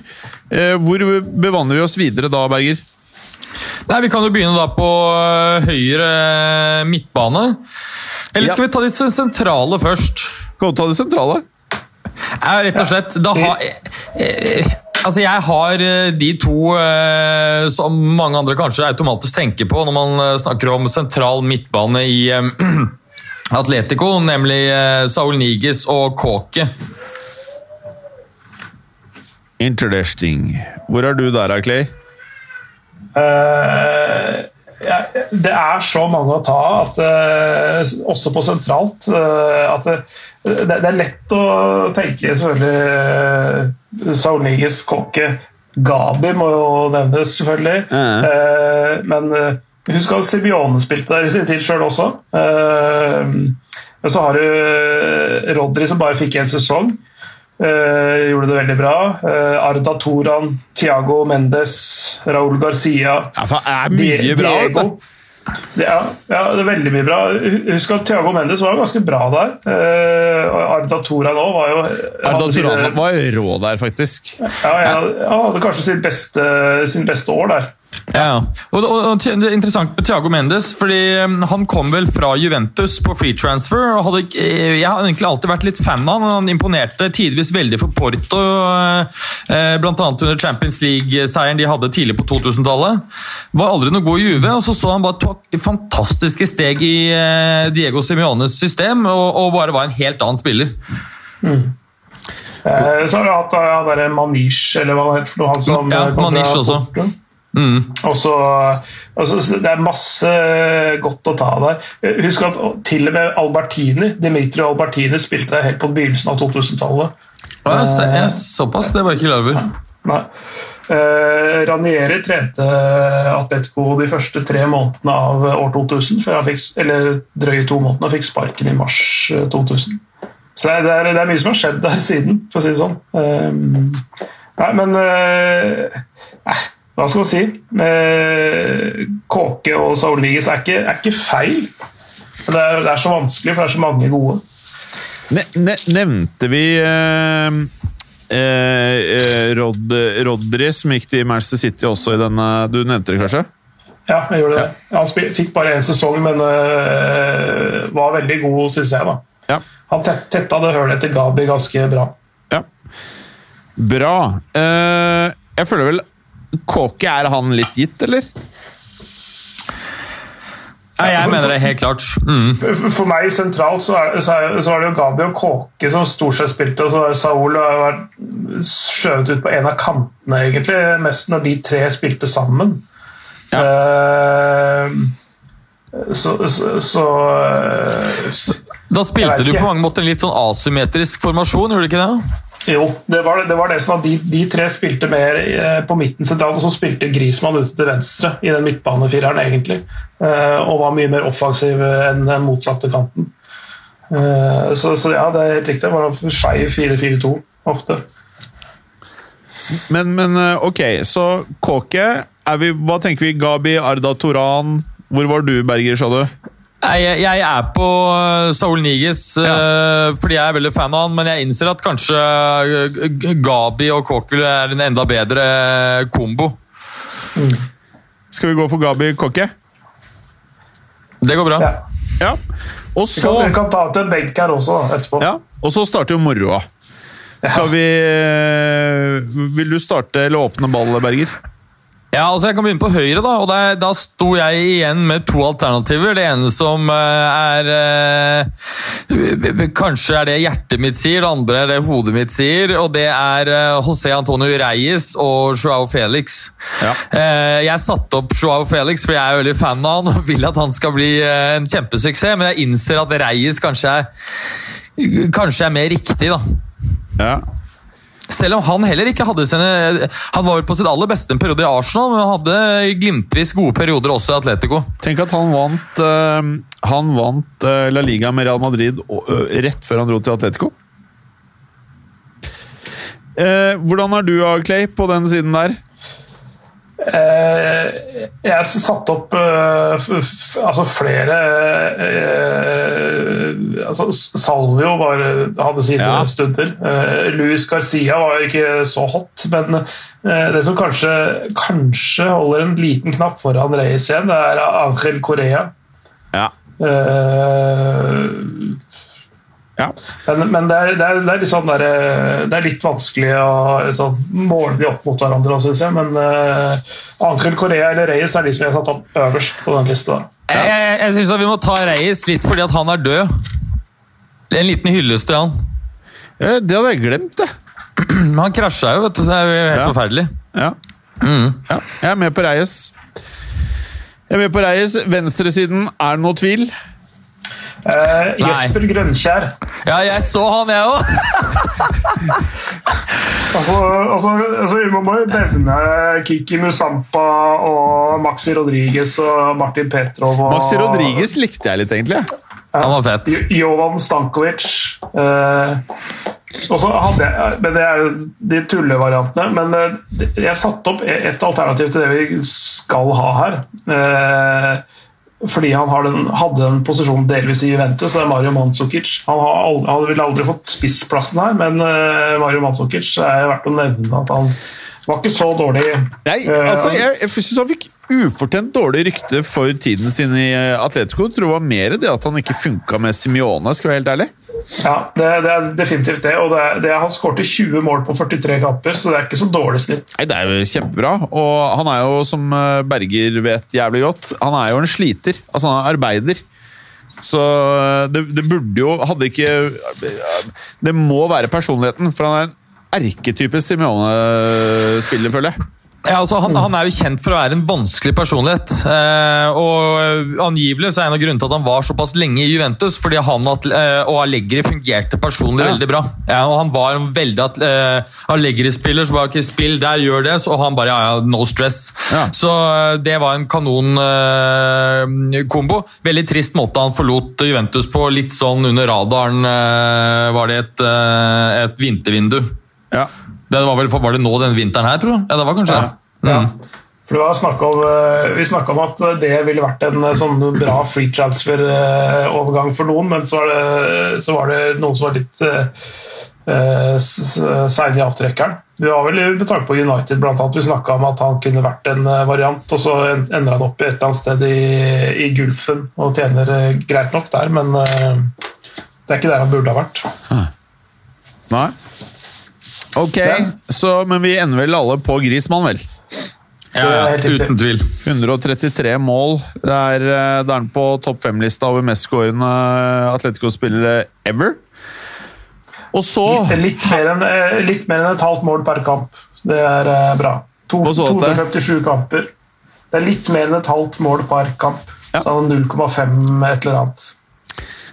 Eh, Hvor bevanner vi oss videre da, Berger? Nei, Vi kan jo begynne da på høyre midtbane. Eller Ja. skal vi ta de sentrale først? Kan vi ta det sentrale? Ja, rett og slett. Da har, altså jeg har eh, de to eh, som mange andre kanskje automatisk tenker på når man eh, snakker om sentral midtbane i *clears throat* Atletico, nemlig Saul Niges og Kåke. Interesting. Hvor er du der, Clay? Eh, ja, det er så mange å ta av, eh, også på sentralt, eh, at det, det, det er lett å tenke selvfølgelig Sauniges Kokke Gabi må jo nevnes, selvfølgelig. Eh, men eh, husk at Sibione spilte der i sin tid sjøl også. Eh, men så har du eh, Rodri som bare fikk én sesong. Eh, gjorde det veldig bra. Eh, Arda Toran, Tiago Mendes, Raúl Garcia Ja, det er mye bra, vet. Det, ja, ja, det er veldig mye bra. Husk at Thiago Mendes var ganske bra der. Eh, og Arda Toran òg var jo Arda Toran var rå der, faktisk. ja, ja, Han hadde kanskje sin beste, sin beste år der. Ja, og, og, og Det er interessant med Thiago Mendes, fordi um, han kom vel fra Juventus på free transfer. og hadde, eh, Jeg har egentlig alltid vært litt fan av han. Han imponerte tidvis veldig for Porto, eh, bl.a. under Champions League-seieren de hadde tidlig på 2000-tallet. Var aldri noe god i Juve, og så så han bare tok fantastiske steg i eh, Diego Simiones system, og, og bare var en helt annen spiller. Eh, så har vi hatt eh, han derre Manish, eller hva det heter. Han som Ja, eh, Manish også. Porto. Mm. Og så, altså, Det er masse godt å ta der. Eh, Husk at til og med Albertini, Dimitri Albertini spilte der helt på begynnelsen av 2000-tallet. Og jeg, se- jeg, såpass, det var jeg ikke klar over. Nei. Uh, Ranieri trente Atletico de første tre månedene av år 2000, før han fikk, eller drøye to månedene, og fikk sparken i mars eh, 2000. Så det er, det er mye som har skjedd der siden, for å si det sånn. Eh, nei, men uh, nei, hva skal man si? Eh, Kåke og Saul Liges er, er ikke feil. Det er, det er så vanskelig, for det er så mange gode. Ne ne nevnte vi eh, eh, eh, Rod Rodri, som gikk til Manchester City også i denne Du nevnte det kanskje? Ja, jeg gjorde det. Han spil, fikk bare én sesong, men eh, var veldig god, syns jeg. da. Ja. Han tett, tetta det hølet etter Gabi ganske bra. ja. Bra. Eh, jeg føler vel Kåke, er han litt gitt, eller? Nei, jeg mener det helt klart. Mm. For, for meg sentralt så er, så, er, så var det jo Gabi og Kåke som stort sett spilte, og så var Saul har vært skjøvet ut på en av kantene, egentlig, mest når de tre spilte sammen. Eh, så så, så uh, Da spilte du på mange måter en litt sånn asymmetrisk formasjon, gjorde du ikke det? Jo, det var det, var det som var de, de tre spilte mer eh, på midten sentralt, og så spilte Grismann ute til venstre i den midtbanefireren, egentlig. Eh, og var mye mer offensiv enn den motsatte kanten. Eh, så, så ja, det er helt riktig. Det var skeiv 4-4-2 ofte. Men, men ok, så Kåke vi, Hva tenker vi? Gabi, Arda Toran Hvor var du, Berger, sa du? Nei, Jeg, er på eh, Saul Niges ja. fordi jeg er veldig fan av han, men jeg innser at kanskje eh, Gabi og Kåkel er en enda bedre kombo. Skal vi gå for Gabi Kokke? Det går bra. Ja. Ja. Og Vi så kan, vi kan ta ut en benk her også etterpå. Ja, og så starter jo moroa. Skal vi eh, Vil du starte eller åpne ball, Berger? Ja, altså Jeg kan begynne på høyre, da. og der, Da sto jeg igjen med to alternativer. Det ene som eh, er eh, Kanskje er det hjertet mitt sier, det andre er det hodet mitt sier. Og det er eh, José Antonio Reyes og Joao Felix. Ja. Eh, jeg satte opp Joao Felix for jeg er veldig fan av han og vil at han skal bli eh, en kjempesuksess, men jeg innser at Reyes kanskje er Kanskje er mer riktig, da. Ja. Selv om han heller ikke hadde sine Han var på sitt aller beste en periode i Arsenal, men han hadde glimtvis gode perioder også i Atletico. Tenk at han vant uh, Han vant uh, La Liga med Real Madrid og, uh, rett før han dro til Atletico. Eh, hvordan er du, Clay, på den siden der? Eh, jeg satte opp eh, altså flere eh, altså Salvio var, hadde sine Ja. stunder. Luis Garcia var ikke så hot, men det som kanskje, kanskje holder en liten knapp foran Reyes igjen, det er Angel Correa. Ja. Eh, ja. men, men det, er, det, er, det, er sånn der, eh, det er litt vanskelig å sånn, måle de opp mot hverandre, synes jeg. Men uh, Ankel Korea eller Reyes er de som jeg har satt opp øverst på den lista. Jeg, jeg, jeg syns vi må ta Reyes litt fordi at han er død. Det er En liten hyllest til han. Ja, Det hadde jeg glemt, det. Han krasja jo, vet du. så Det er jo helt Ja. forferdelig. Ja. ja. Jeg er med på Reyes. Jeg er med på Reyes. Venstresiden, er det noe tvil? Eh, Jesper Grønkjær. Ja, jeg så han, jeg òg! *laughs* Altså, altså, altså, vi må jo nevne Kiki Musampa og Maxi Rodriguez og Martin Petrov. Og, Maxi Rodriguez likte jeg litt, egentlig. Han var fett. Jovan Stankovic. Uh, og så hadde jeg, men Det er jo de tullevariantene. Men eh, jeg satte opp et alternativ til det vi skal ha her. Eh, fordi han har den, hadde en posisjon delvis i Juventus, det er Mario Mandzukic. Han har aldri, han ville aldri fått spissplassen her, men uh, Mario Mandzukic er verdt å nevne at han var ikke så dårlig. Nei, Eh, altså, jeg, jeg syns han fikk ufortjent dårlig rykte for tiden sin i eh, Atletico. Tror det var mer det at han ikke funka med Simione, skal være helt ærlig. Ja, det, det er definitivt det. og det det Han skårte 20 mål på 43 kamper, så det er ikke så dårlig snitt. Nei, Det er jo kjempebra. Og han er jo, som eh, Berger vet jævlig godt, han er jo en sliter. Altså, han er arbeider. Så eh, det, det burde jo Hadde ikke Det må være personligheten, for han er en erketype Simione-spiller, føler jeg. Ja, altså, han, han er jo kjent for å være en vanskelig personlighet. Eh, og Angivelig så er en av grunnene til at han var såpass lenge i Juventus, fordi han at, eh, og Allegri fungerte personlig Ja. veldig bra. Ja, og Han var en veldig eh, Allegri-spiller, som bare ikke spill der, gjør det. Og han bare ja, ja, no stress. Ja. Så eh, det var en kanon-kombo. Veldig trist måte han forlot Juventus på, litt sånn under radaren. eh, var det et, eh, et vintervindu. Ja. Det var, vel, var det nå denne vinteren her, tror du? Ja, det var kanskje det. Ja. Mm. For det var snakk om, eh, Vi snakka om at det ville vært en eh, sånn bra free transfer-overgang for noen, men så var, det, så var det noen som var litt uh, seine i avtrekkeren. Vi var vel med tanke på United blant annet, vi snakka om at han kunne vært en eh, variant, og så en- ender han opp i et eller annet sted i, i Gulfen og tjener eh, greit nok der, men uh, det er ikke der han burde ha vært. Nei. Ok, så, men vi ender vel alle på Grismann, vel? Ja, uten tvil. 133 mål. Det er, eh, det er han på topp fem-lista over mestskårende Atletico-spillere ever. Og så Litt mer enn eh, litt mer enn et halvt mål per kamp. Det er eh, bra. To, Hva 257 kamper. Det er litt mer enn et halvt mål per kamp. Ja. Så 0,5 et eller annet.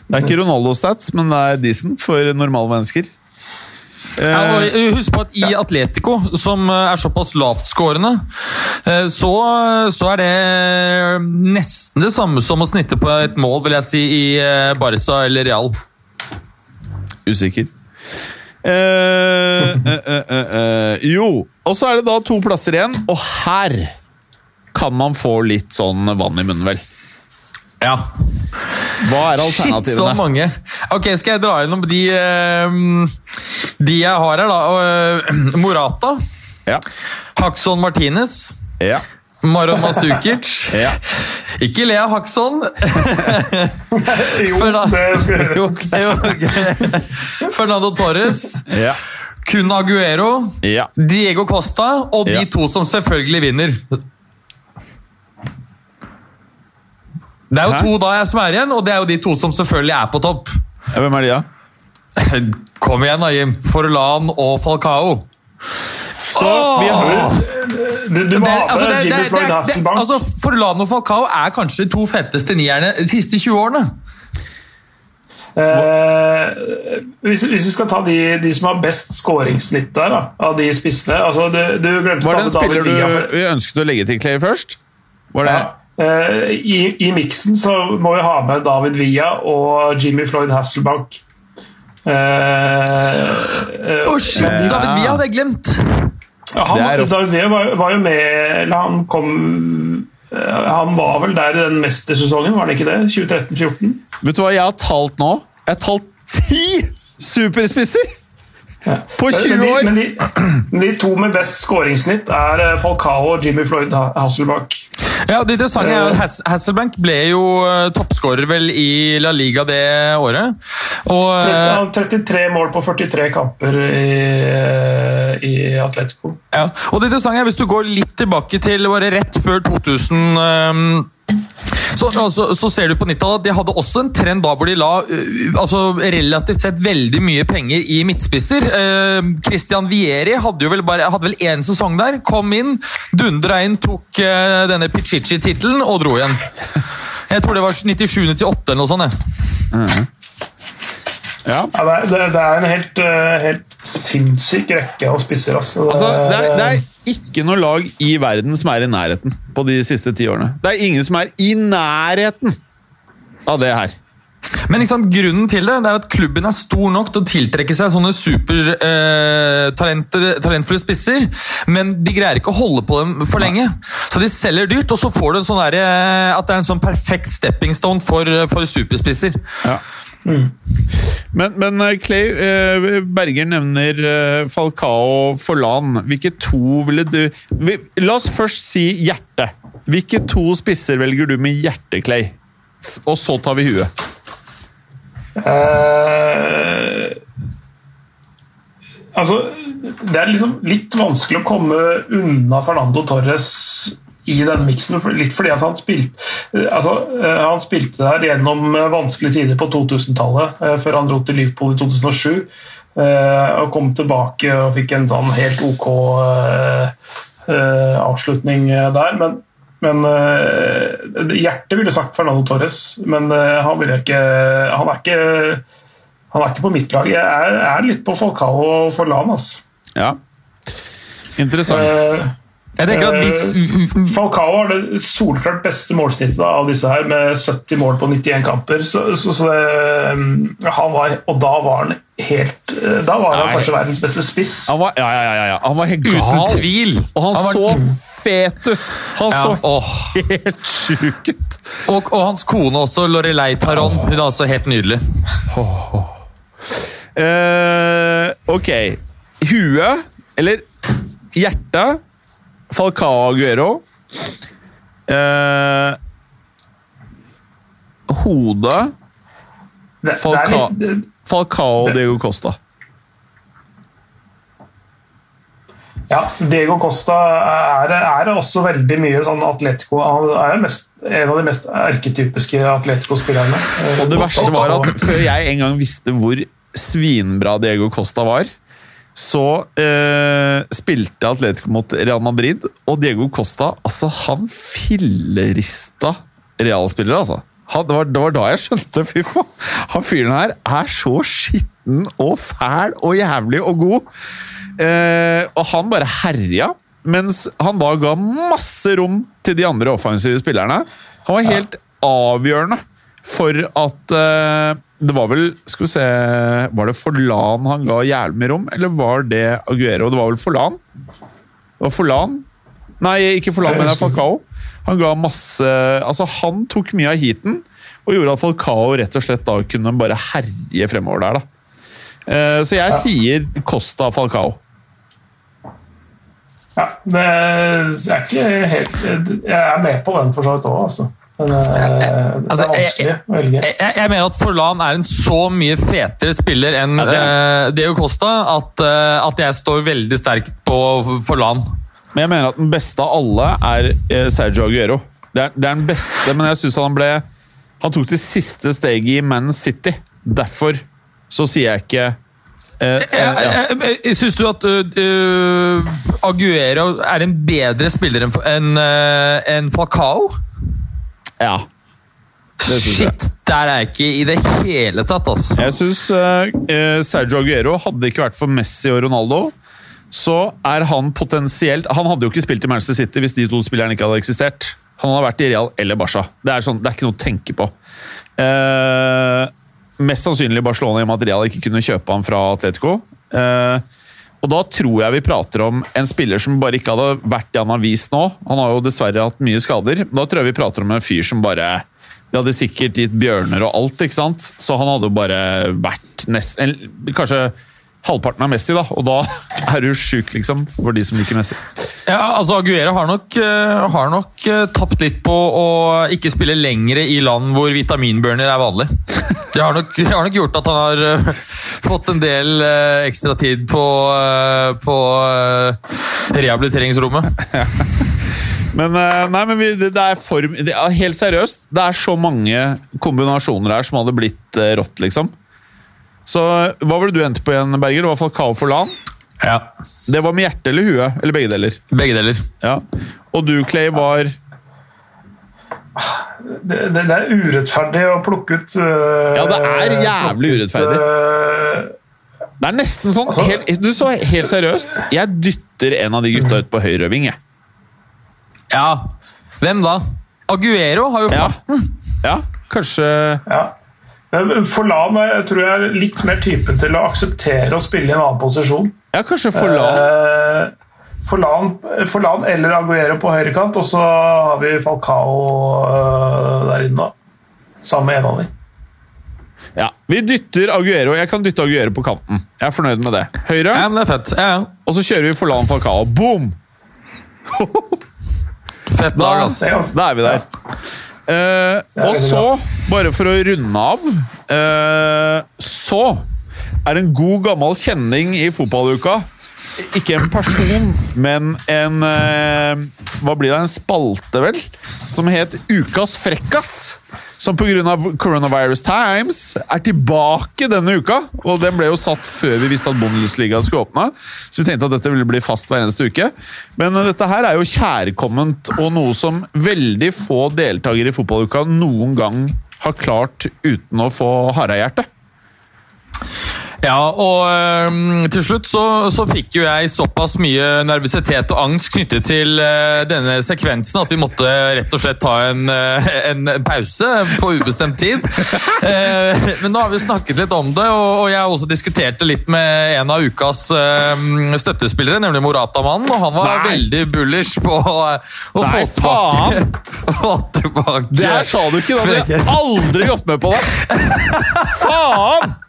Det er ikke Ronaldo-stats, men det er decent for normale mennesker. Ja, Eh, og husk på at I Atletico, som eh, er såpass lavtskårende, eh, så, så er det nesten det samme som å snitte på et mål, vil jeg si, i Barca eller Real. usikker. Eh, eh, eh, eh, eh, jo, og så er det da to plasser igjen, og her kan man få litt sånn vann i munnen, vel. Ja. Hva er Shit, så mange! Ok, Skal jeg dra gjennom de, eh, de jeg har her, da? Eh, Morata. Ja. Hakson Martinez. Ja. Maron Masukic. *laughs* Ja. Ikke le av Hakson. *laughs* Jo, da- det skal jeg *laughs* gjøre. Fernando Torres. Ja. Kun Aguero. Ja. Diego Costa og de Ja. to som selvfølgelig vinner. Det er jo Hæ? to da jeg som er igjen, og det er jo de to som selvfølgelig er på topp. Ja, Hvem er de, da? *laughs* Kom igjen, da, Jim. Forlan og Falcao. Så vi har Du, du må ha altså, med det- Jimmy Floyd Hasselbank. altså, Forlan og Falcao er kanskje de to fetteste nierne de siste 20 årene. Eh, hvis, hvis vi skal ta de, de som har best skåringssnitt der, da, av de spissene altså, du, du glemte å Var ta det en spiller du ønsket å legge til, Clay, først? Var det Ja. Eh, I, i miksen så må vi ha med David Villa og Jimmy Floyd Hasselbank. Eh, eh, Å, shit! David Villa hadde jeg glemt! ja, han. David Villa var, var jo med eller Han kom Han var vel der i den mestersesongen, var det ikke det? 2013-2014? Vet du hva jeg har talt nå? Jeg har talt ti superspisser! På 20 Men de, men de, de to med best skåringssnitt er eh, Falcao og Jimmy Floyd Ha- Hasselbank. Ja, Det interessante er at Hasselbank ble jo uh, toppskårer vel i La Liga det året. Og Han eh, har 33 mål på 43 kamper i, eh, i Atletico. Ja, og det interessante er Hvis du går litt tilbake til bare rett før 2000 ehm, så, altså, så ser du på 90-tallet at de hadde også en trend da hvor de la uh, altså, relativt sett veldig mye penger i midtspisser. Uh, Christian Vieri hadde jo vel bare hadde vel én sesong der. Kom inn, dundra inn, tok uh, denne Pichichi-tittelen og dro igjen. Jeg tror det var 97-98 eller noe sånt. jeg. Ja. Ja, det, er, det, det er en helt, eh, helt sinnssyk rekke av spisser. Altså. Altså, det, er, det er ikke noe lag i verden som er i nærheten på de siste ti årene. Det er ingen som er i nærheten av det her. Men liksom, grunnen til det, det er at klubben er stor nok til å tiltrekke seg sånne supertalentfulle eh, talenter- talentfulle spisser, men de greier ikke å holde på dem for lenge. Så de selger dyrt, og så får du en sånn der, eh, at det er en sånn perfekt stepping stone for, for superspisser. Ja. Men, men eh, Clay, eh, Berger nevner Falcao Falcao Forlan. Hvilke to ville du La oss først si hjerte. Hvilke to spisser velger du med hjerte, Clay? Og så tar vi huet. Uh, altså, det er liksom litt vanskelig å komme unna Fernando Torres i den miksen, litt fordi at han spilte, altså, eh, han spilte der gjennom eh, vanskelige tider på 2000-tallet, eh, før han dro til Liverpool i 2007. eh, Og kom tilbake og fikk en sånn helt ok eh, eh, avslutning eh, der. Men, men eh, hjertet ville sagt Fernando Torres, men eh, han, ikke, han er ikke han er ikke på mitt lag. Jeg er, er litt på Falcao og Forlan. Altså. Ja. Interessant. Eh, Jeg tenker at hvis... Falcao har det solklart beste målsnittet av disse her, med 70 mål på 91 kamper. Så, så, så det, han var, og da var han helt eh, Da var han Nei. kanskje verdens beste spiss. Han var, ja, ja, ja, ja. Han var helt gal. Uten tvil! Og han, han så fet ut! Han ja, så helt sjuk ut. og, og hans kone også, Lorelei Taron. Hun er også helt nydelig. Uh, ok. Huet, eller hjertet Falcao Aguero. Eh, er Falcao. Falcao og Diego Costa. ja, Diego Costa er, er også veldig mye sånn Atletico. Han er mest, en av de mest arketypiske Atletico-spillerne. Og det verste var at før jeg en gang visste hvor svinbra Diego Costa var, så eh, spilte Atletico mot Real Madrid, og Diego Costa altså han fillerista realspillere, altså. Han, det, var, det var da jeg skjønte Fy faen, han fyren her er så skitten og fæl og jævlig og god. Eh, og han bare herja, mens han da ga masse rom til de andre offensive spillerne. Han var helt avgjørende for at uh, Det var vel Skal vi se Var det Forlan han ga jævlig mye rom, eller var det Aguero? Det var vel Forlan? Det var Forlan? Nei, ikke Forlan, men det er Falcao. Han ga masse Altså, han tok mye av heaten og gjorde at Falcao rett og slett da kunne bare herje fremover der, da. Uh, så jeg sier Costa Falcao. Ja, det er ikke helt Jeg er med på den for så vidt òg, altså. Men eh, det Altså, er vanskelig å velge. Jeg, jeg jeg mener at Forlan er en så mye fetere spiller enn Ja, det eh, Costa at, eh, at jeg står veldig sterkt på Forlan. Men jeg mener at den beste av alle er eh, Sergio Aguero. Det er, det er den beste, men jeg syns han ble Han tok det siste steget i Man City. Derfor så sier jeg ikke eh, eh, ja. Syns du at uh, Aguero er en bedre spiller enn uh, enn Falcao? Ja. Det syns jeg. Shit, der er jeg ikke i det hele tatt, altså. Jeg syns eh, Sergio Aguero hadde ikke vært for Messi og Ronaldo, så er han potensielt Han hadde jo ikke spilt i Manchester City hvis de to spillerne ikke hadde eksistert. Han hadde vært i Real eller Barca. Det er, sånn, det er ikke noe å tenke på. Eh, mest sannsynlig Barcelona i og med at Real ikke kunne kjøpe han fra Atletico. Eh, og da tror jeg vi prater om en spiller som bare ikke hadde vært han har vist nå. Han har jo dessverre hatt mye skader. Da tror jeg vi prater om en fyr som bare De hadde sikkert gitt bjørner og alt, ikke sant? Så han hadde jo bare vært nesten Kanskje halvparten av Messi, da. Og da *laughs* er du sjuk, liksom, for de som liker Messi. Ja, altså Aguero har nok, eh, har nok eh, tapt litt på å ikke spille lengre i land hvor vitaminburner er vanlig. Det har nok, det har nok gjort at han har eh, fått en del ekstra tid på, på eh, rehabiliteringsrommet. *laughs* Men, nei, men vi, det, er for det er Helt seriøst, det er så mange kombinasjoner her som hadde blitt rått, liksom. Så hva var det du endte på igjen, Berger? Det var Falcao for LAN. Ja. Det var med hjertet eller huet? Eller begge deler? Begge deler. Ja. Og du, Clay, var det, det, det er urettferdig å plukke ut uh, Ja, det er jævlig urettferdig. øh, Det er nesten sånn Altså- helt, Du så helt seriøst. Jeg dytter en av de gutta ut på høyreving, jeg. Ja, hvem da? Aguero har jo Ja. ja, kanskje ja. Forlan er- tror jeg er litt mer typen til å akseptere å spille i en annen posisjon. Ja, kanskje Forlan. Eh, Forlan, Forlan eller Aguero på høyrekant, og så har vi Falcao øh, der inne, da. Sammen med en av dem. Ja, Vi dytter Aguero. Jeg kan dytte Aguero på kanten. Jeg er fornøyd med det. Høyre, Ja, men det er fett. Ja, og så kjører vi Forlan Falcao. Boom! *laughs* Fett dag, ass. Da er vi der. Eh, og så, bare for å runde av eh, Så er en god gammel kjenning i fotballuka ikke en person, men en eh, Hva blir det? En spalte, vel? Som het Ukas frekkas. Som pga. Coronavirus Times er tilbake denne uka. Og den ble jo satt før vi visste at Bundesligaen skulle åpne. Så vi tenkte at dette ville bli fast hver eneste uke. Men eh, dette her er jo kjærkomment og noe som veldig få deltakere i fotballuka noen gang har klart uten å få harehjerte. Ja, og øhm, til slutt så, så fikk jo jeg såpass mye nervøsitet og angst knyttet til øh, denne sekvensen at vi måtte rett og slett ta en, øh, en, pause på ubestemt tid. *laughs* Eh, men nå har vi snakket litt om det, og, og jeg har også diskutert det litt med en av ukas øhm, støttespillere, nemlig Morata-mannen, og han var Nei. veldig bullish på å Nei, få tilbake, *laughs* få tilbake Det her sa du ikke! Da hadde jeg aldri gått med på det! *laughs* Faen!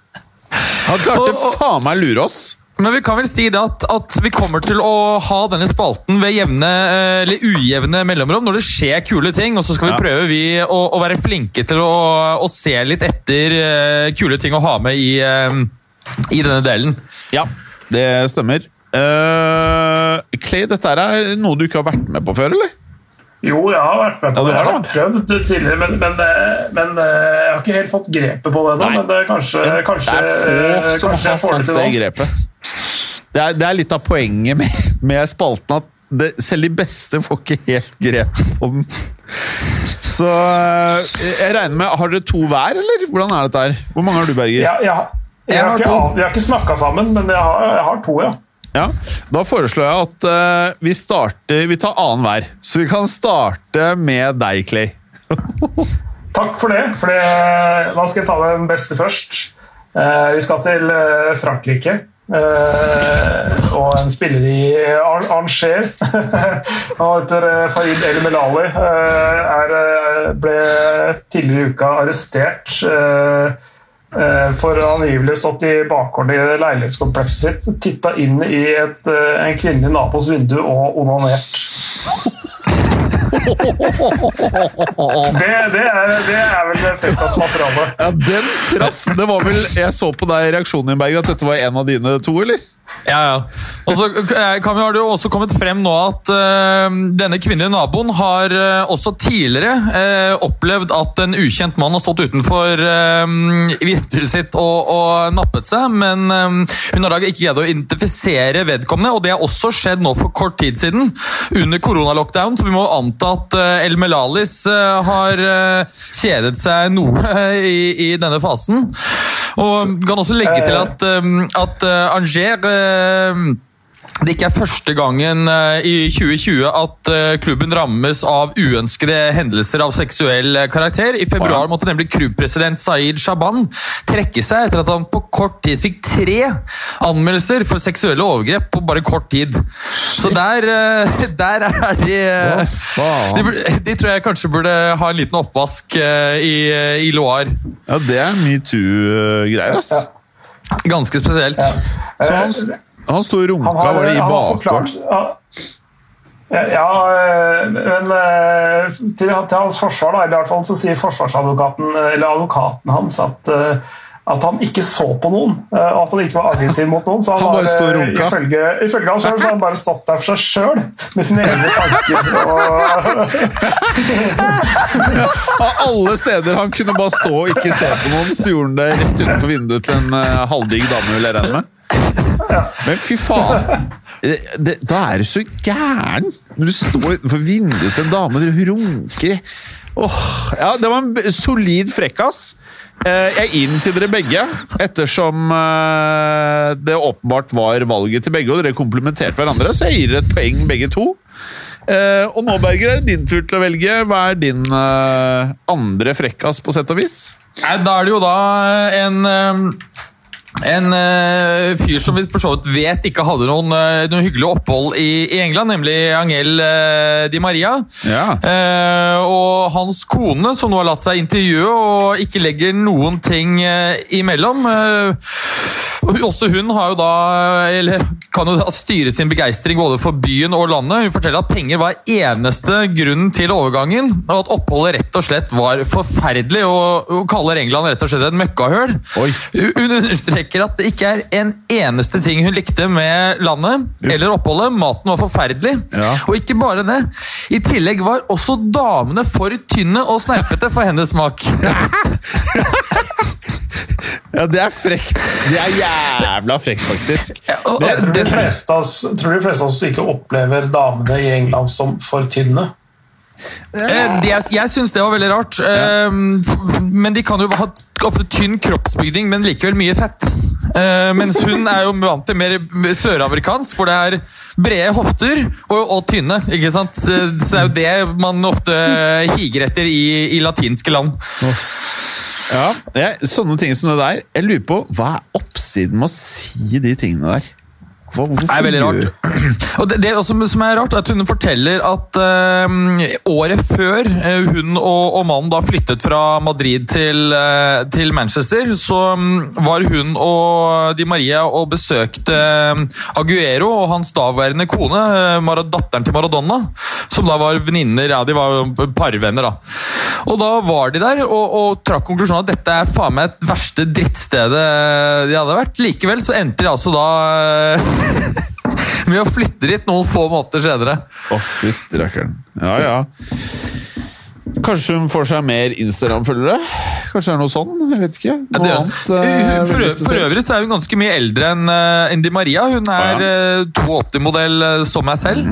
Han klarte faen meg lure oss. Men vi kan vel si det at, at vi kommer til å ha denne spalten ved jevne eh, eller ujevne mellomrom når det skjer kule ting. Og så skal vi Ja. prøve vi å, å være flinke til å, å se litt etter eh, kule ting å ha med i, eh, i denne delen. Ja, det stemmer. Uh, Clay, dette er noe du ikke har vært med på før, eller? Jo, jeg har vært med på Ja, du det. Jeg har prøvd tidligere, men, men, eh, men eh, jeg har ikke helt fått grepet på det ennå. Men det er kanskje, kanskje, det er få som har får det til det grepet. Det er, det er litt av poenget med, med spalten at det, selv de beste får ikke helt grep på den. Så eh, jeg regner med Har dere to hver, eller? Hvordan er dette her? Hvor mange har du, Berger? Ja, ja. Jeg Jeg har har ikke, to. vi har ikke snakka sammen, men jeg har, jeg har to, ja. Ja, Da foreslår jeg at uh, vi starter Vi tar annenhver. Så vi kan starte med deg, Clay. *laughs* Takk for det. For det, da skal jeg ta den beste først. Uh, vi skal til uh, Frankrike. Og en spiller i Ar Arnger. Han *laughs* heter Farid El Melali. Er, ble tidligere i uka arrestert. Eh, for angivelig stått i bakgården i leilighetskomplekset sitt, titta inn i et, eh, en kvinnelig nabos vindu og onanert. Det, det, er, det er vel frekkas materiale. Ja, den traff! Det var vel, Jeg så på deg reaksjonen din, Berger, at dette var en av dine to, eller? Ja, ja. Og så eh, har det jo også kommet frem nå at uh, denne kvinnelige naboen har uh, også tidligere uh, opplevd at en ukjent mann har stått utenfor vinduet sitt og, og nappet seg, men hun har da ikke greid å identifisere vedkommende, og det har også skjedd nå for kort tid siden, under koronalockdown, så vi må anta at El Melalis har kjedet seg noe i, i denne fasen. Og kan også legge til at, um, at Angers uh, det ikke er første gangen uh, i 2020 at uh, klubben rammes av uønskede hendelser av seksuell karakter. I februar måtte nemlig klubbpresident Saeed Shaban trekke seg etter at han på kort tid fikk tre anmeldelser for seksuelle overgrep på bare kort tid. Så der, uh, *laughs* der er de, de, de tror jeg kanskje burde ha en liten oppvask i, i Loire. Ja, det er metoo-greier, ass. Ganske spesielt. Så han, han sto og runka, har, var det i bakgården? ja, ja, eh, men eh, til, hans forsvar, da, i hvert fall så sier forsvarsadvokaten, eller advokaten hans at, eh, at han ikke så på noen, og at han ikke var aggressiv mot noen. Så han, Han bare har. Ifølge, ifølge han selv, så har han bare stått der for seg sjøl, med sine egne tanker. Og, *laughs* Av alle steder han kunne bare stå og ikke se på noen, så gjorde han det rett utenfor vinduet til en halvdigg dame, vil jeg regne med. Men fy faen! Det, da er du så gæren! Når du står utenfor vinduet til en dame og runker Oh, ja, det var en solid frekkas. Eh, Jeg gir den til dere begge, ettersom eh, det åpenbart var valget til begge, og dere komplementerte hverandre, så jeg gir dere et poeng begge to. Eh, Og nå, Berger, er det din tur til å velge. Hva er din andre frekkas, på sett og vis? Da er det jo da en en uh, fyr som vi for så vidt vet ikke hadde noen, uh, noen hyggelig opphold i, i England, nemlig Angel uh, Di Maria. Ja. Eh, og hans kone, som nå har latt seg intervjue og ikke legger noen ting eh, imellom. Eh, også hun har jo da, eller kan jo da styre sin begeistring både for byen og landet. Hun forteller at penger var eneste grunnen til overgangen, og at oppholdet rett og slett var forferdelig, og, hun kaller England rett og slett et møkkahøl. Oi. Hun understreker at det ikke er en eneste ting hun likte med landet eller oppholdet. Maten var forferdelig. Ja. Og ikke bare det. I tillegg var også damene for tynne og sneipete for hennes smak. *laughs* Ja, det er frekt. Det er jævla frekt, faktisk. Og- Jeg tror de fleste av oss ikke opplever damene i England som for tynne. Eh, det, jeg jeg syns det var veldig rart. Eh, men de kan jo ha ofte tynn kroppsbygning, men likevel mye fett. Eh, mens hun er jo vant til mer søramerikansk, hvor det er brede hofter og, og tynne. ikke sant? Så det er jo det man ofte higer etter i, i latinske land. Ja, Sånne ting som det der. Jeg lurer på, Hva er oppsiden med å si de tingene der? Hva, Det er veldig rart. *clears throat* Og det, det også som er rart, er at hun forteller at eh, året før eh, hun og, og mannen da flyttet fra Madrid til, eh, til Manchester, så mm, var hun og Di Maria og besøkte eh, Aguero og hans daværende kone, eh, datteren til Maradona, som da var venninner, ja, de var parvenner da. Og da var de der og, og trakk konklusjonen at dette er faen meg et verste drittstedet de hadde vært. Likevel så endte de altså da eh, *laughs* med å flytte dit noen få måneder senere. Å, fytti rakkeren. Ja, ja. Kanskje hun får seg mer Instagram-følgere? Kanskje det er noe sånn? Jeg vet ikke. Ja, Noe det- annet uh, for, for øvrig så er hun ganske mye eldre enn uh, Di Maria. Hun er Ja. uh, 82-modell eh, som meg selv.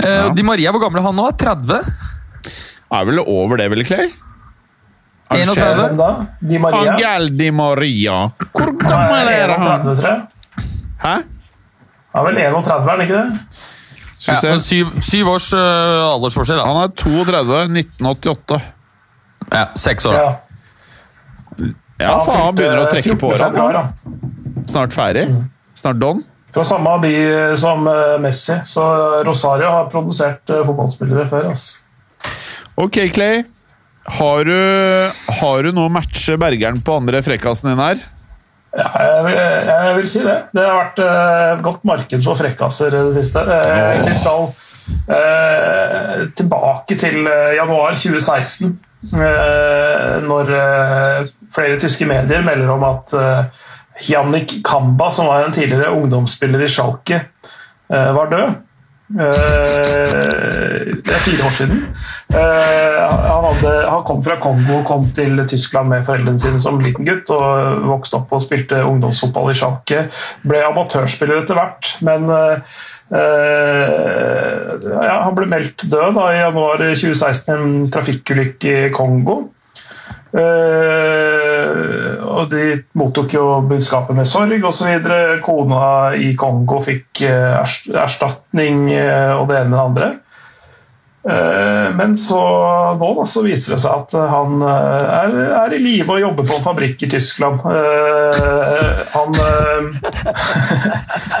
Eh, og Di Maria, hvor gammel er han nå? 30? Er vel over det, vel, Clay? 31? Da? Di Maria? Angel Di Maria. Hvor gammel er er han? 31, tror jeg. Hæ? Han er vel 31, er ikke det? Skal Ja, syv, syv års uh, aldersforskjell. Da. Han er 32, 1988. Ja, Seks år. da. Ja. Ja, faen, han begynner å trekke på åra. Snart ferdig. Snart don. Fra samme by som eh, Messi, så Rosario har produsert eh, fotballspillere før. Altså. Ok, Clay. Har du, har du noe å matche Bergeren på andre frekkasen din her? Ja, jeg, vil- jeg vil si det. Det har vært eh, et godt marked for frekkaser i det siste. Eh, Vi skal eh, tilbake til eh, januar 2016, eh, når eh, flere tyske medier melder om at eh, Jannik Kamba, som var en tidligere ungdomsspiller i Schalke, eh, var død. Eh, det er fire år siden. Eh, han, hadde, han kom fra Kongo og kom til Tyskland med foreldrene sine som liten gutt. og Vokste opp og spilte ungdomsfotball i Schalke. Ble amatørspiller etter hvert, men eh, ja, han ble meldt død da, i januar 2016 i en trafikkulykke i Kongo. Eh, og de mottok jo budskapet med sorg osv. Kona i Kongo fikk eh, erstatning eh, og det ene med det andre. Eh, men så nå da, så viser det seg at han er, er i live og jobber på en fabrikk i Tyskland. Eh, *laughs*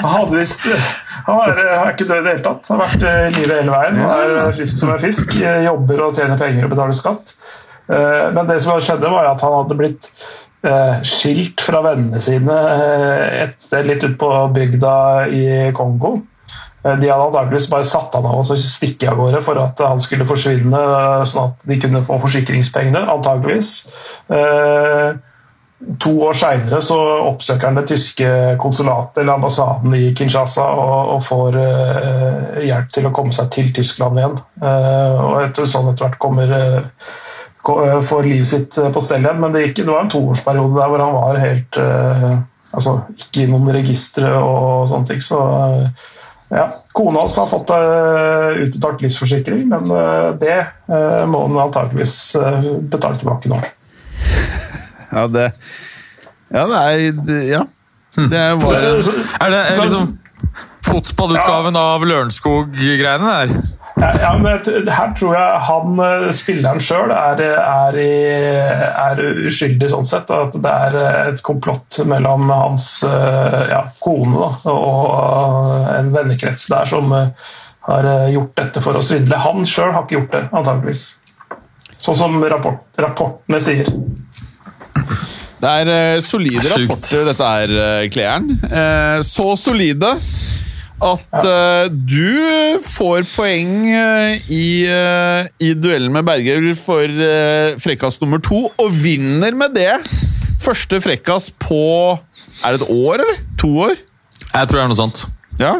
han hadde visst Han er, er ikke død i det hele tatt. Han har vært i live hele veien. Han er frisk som en fisk. Jobber og tjener penger og betaler skatt. Eh, Men det som skjedde, var at han hadde blitt eh, skilt fra vennene sine eh, et sted litt ute på bygda i Kongo. De hadde antakeligvis bare satt han av og så stikke av gårde for at han skulle forsvinne, sånn at de kunne få forsikringspengene, antageligvis. Eh, To år seinere oppsøker han det tyske konsulatet eller ambassaden i Kinshasa og, og får hjelp til å komme seg til Tyskland igjen. Og etter sånn etter hvert kommer ko- får livet sitt eh, på stell igjen. Men det, gikk, det var en toårsperiode der hvor han var helt uh, Altså ikke i noen registre og sånne ting. Så Ja, Kona hans har fått uh, utbetalt livsforsikring, men uh, det uh, må hun antakeligvis betale tilbake nå. *laughs* Ja, det Ja, det er Ja. Det er bare Er det er liksom fotballutgaven av Lørenskog-greiene der? Ja, men her tror jeg han, eh, spilleren sjøl, er, er, er uskyldig sånn sett. At det er eh, et komplott mellom hans eh, ja, kone da, og en vennekrets der som har gjort dette for å svindle. Han sjøl har ikke gjort det, antageligvis. Sånn som rapport, rapportene sier. Det er solide rapporter, dette er, Kleeren. Eh, så solide at uh, du får poeng eh, i, uh, i duellen med Berger for uh, frekkas nummer to, og vinner med det første frekkas på Er det et år, eller? To år? Jeg tror det er noe sånt. Ja.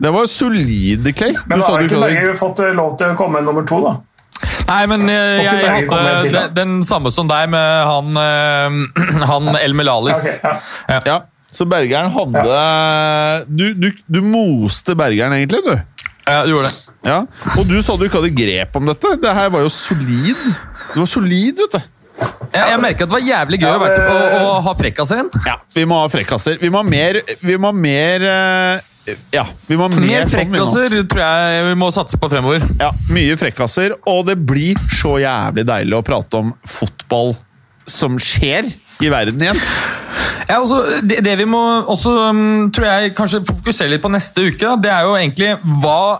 Det var solide, Clay. Men da har ikke Berger fått lov til å komme med nummer to, da. Nei, men eh, jeg, jeg hadde den, den samme som deg med han, *clears throat* han El Melalis. Ok, ja. Ja, så Bergeren hadde du, du, du moste Bergeren, egentlig, du. Ja, du gjorde det. Ja, Og du sa du ikke hadde grep om dette. Det her var jo solid. Du var solid, vet du. Jeg, jeg merker at det var jævlig gøy Ja, å, å, å ha frekkaser igjen. Ja, Vi må ha frekkaser. Vi må ha mer Vi må ha mer eh, Ja, vi må ha mer, Mer sånn frekkaser tror jeg vi må satse på fremover. Ja, Mye frekkaser. Og det blir så jævlig deilig å prate om fotball som skjer i verden igjen. Ja, også, det, det vi må også um, tror jeg kanskje fokusere litt på neste uke, da, det er jo egentlig hva,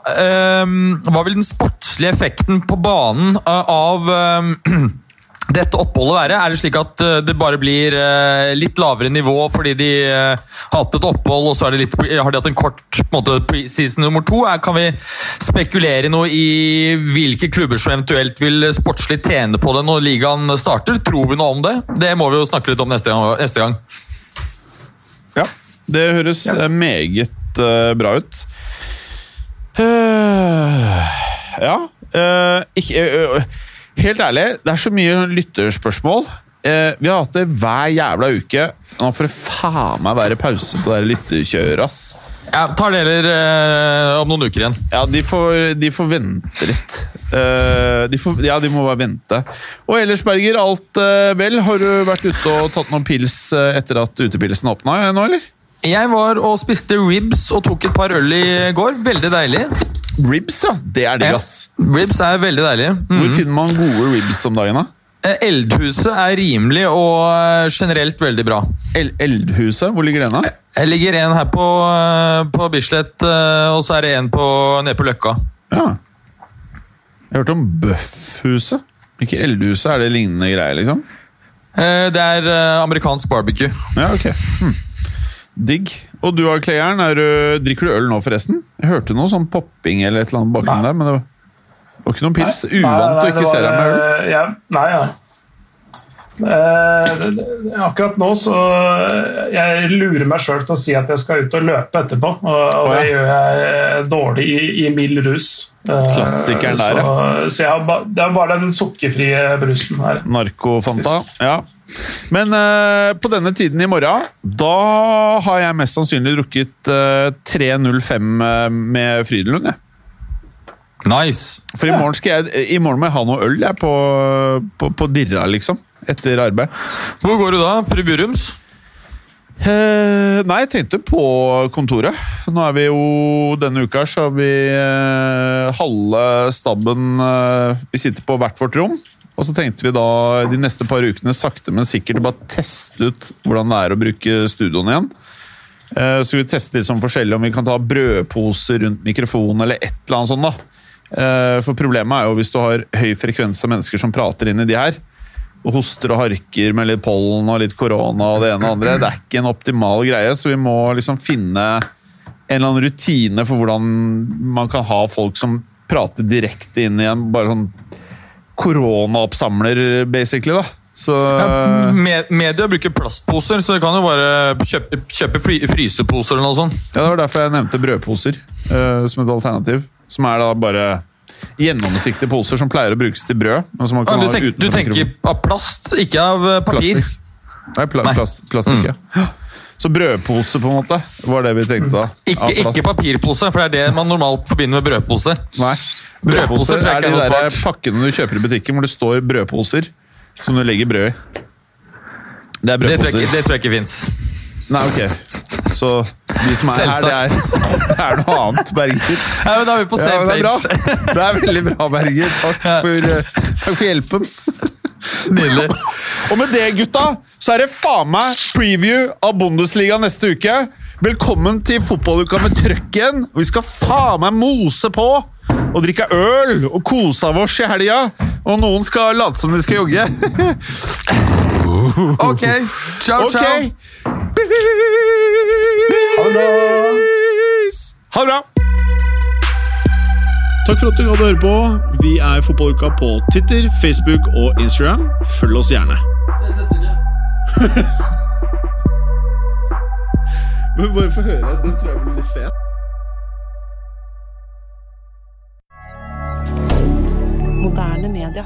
um, hva vil den sportslige effekten på banen uh, av um, *clears throat* dette oppholdet være? Er det slik at uh, det bare blir uh, litt lavere nivå fordi de uh, har hatt et opphold, og så det litt, har de hatt en kort på en måte, preseason nummer to? Kan vi spekulere noe i hvilke klubber som eventuelt vil sportslig tjene på det når ligaen starter? Tror vi noe om det? Det må vi jo snakke litt om neste gang. Neste gang. Ja, Det høres ja. meget eh, bra ut. Eh, ja eh, ikke, eh, eh, Helt ærlig, det er så mye lytterspørsmål. Eh, vi har hatt det hver jævla uke. Nå får det faen meg være pause på det lytterkjøret, ass. Ja, tar deler eh, om noen uker igjen. Ja, de får, de får vente litt. Eh, de får, ja, de må bare vente. Og ellers, Berger, alt eh, vel? Har du vært ute og tatt noen pils eh, etter at utepilsen åpna nå, eller? Jeg var og spiste ribs og tok et par øl i går. Veldig deilig. Ribs, ja. Det er digg, ass. Ribs er veldig deilig. Hvor Mm. finner man gode ribs om dagen, da? Eh, Eldhuset er rimelig og eh, generelt veldig bra. El Eldhuset, hvor ligger den? da? Jeg ligger en her på, eh, på Bislett, eh, og så er det en på, nede på Løkka. Ja. Jeg hørte om Bøffhuset. Ikke Eldhuset, er det lignende greier, liksom? Eh, Det er eh, amerikansk barbecue. Ja, ok. Hm. Digg. Og du har Klejern, er drikker du øl nå, forresten? Jeg hørte noe sånn popping eller et eller annet bakgrunnen der, men det var, det var ikke noen pils. Uvant å ikke se deg med øl. eh, Ja, nei, ja. Eh, akkurat nå så eh, Jeg lurer meg sjøl til å si at jeg skal ut og løpe etterpå. Og, og det gjør jeg dårlig i, i mild rus. Eh, Klassikeren der, så, så jeg har ba, det er bare den sukkerfrie brusen her. Narkofanta. Ja. Men eh, på denne tiden i morgen, da har jeg mest sannsynlig drukket eh, 3.05 eh, med Frydenlund. jeg. Nice! For i morgen, skal jeg, i morgen må jeg ha noe øl jeg, på, på, på Dirra, liksom. Etter arbeid. Hvor går du da? Fru Burums? Eh, nei, jeg tenkte på kontoret. Nå er vi jo Denne uka så har vi eh, halve stabben eh, Vi sitter på hvert vårt rom. Og så tenkte vi da de neste par ukene sakte, men sikkert bare teste ut hvordan det er å bruke studioen igjen. Eh, så vi teste litt sånn forskjellig om vi kan ta brødposer rundt mikrofonen eller et eller annet sånt. da. Eh, For problemet er jo hvis du har høy frekvens av mennesker som prater inn i de her, og hoster og harker med litt pollen og litt korona og det ene og andre. Det er ikke en optimal greie, så vi må liksom finne en eller annen rutine for hvordan man kan ha folk som prater direkte inn i en bare sånn koronaoppsamler, basically. da. Så Ja, med, media bruker plastposer, så kan jo bare kjøpe, kjøpe fry, fryseposer eller noe sånt. ja, Det var derfor jeg nevnte brødposer uh, som et alternativ. Som er da bare gjennomsiktige poser som pleier å brukes til brød. kan du, ha tenk, du tenker av plast, ikke av eh, papir. Plastikk. Nei, pla Nei. Plast, plastikk, ja. Så brødpose, på en måte, var det vi tenkte da. Ikke, ikke papirpose, for det er det man normalt forbinder med brødpose. Nei. Brødposer Brødposer er de er der smart. pakkene du kjøper i butikken hvor det står brødposer som du legger brød i. Det er Det tror jeg ikke, det tror jeg ikke fins. Nei, ok. Så de som er her, det er, *laughs* det er noe annet, Berger. Ja, men da er vi på same men det er bra. page. Det er veldig bra, Berger. Takk for, eh, takk for hjelpen. Nydelig. Og med det, gutta, så er det faen meg preview av Bundesliga neste uke. Velkommen til fotballuka med trøkk igjen. Vi skal faen meg mose på og drikke øl og kose av oss i helga. Og noen skal late som de skal jogge. *laughs* Ok, ciao, ciao. Ok. Ha det bra. Takk for at du gadd å høre på. Vi er Fotballuka på Twitter, Facebook og Instagram. Følg oss gjerne. *laughs* Men bare få høre. Den tror jeg blir litt fet. Moderne media.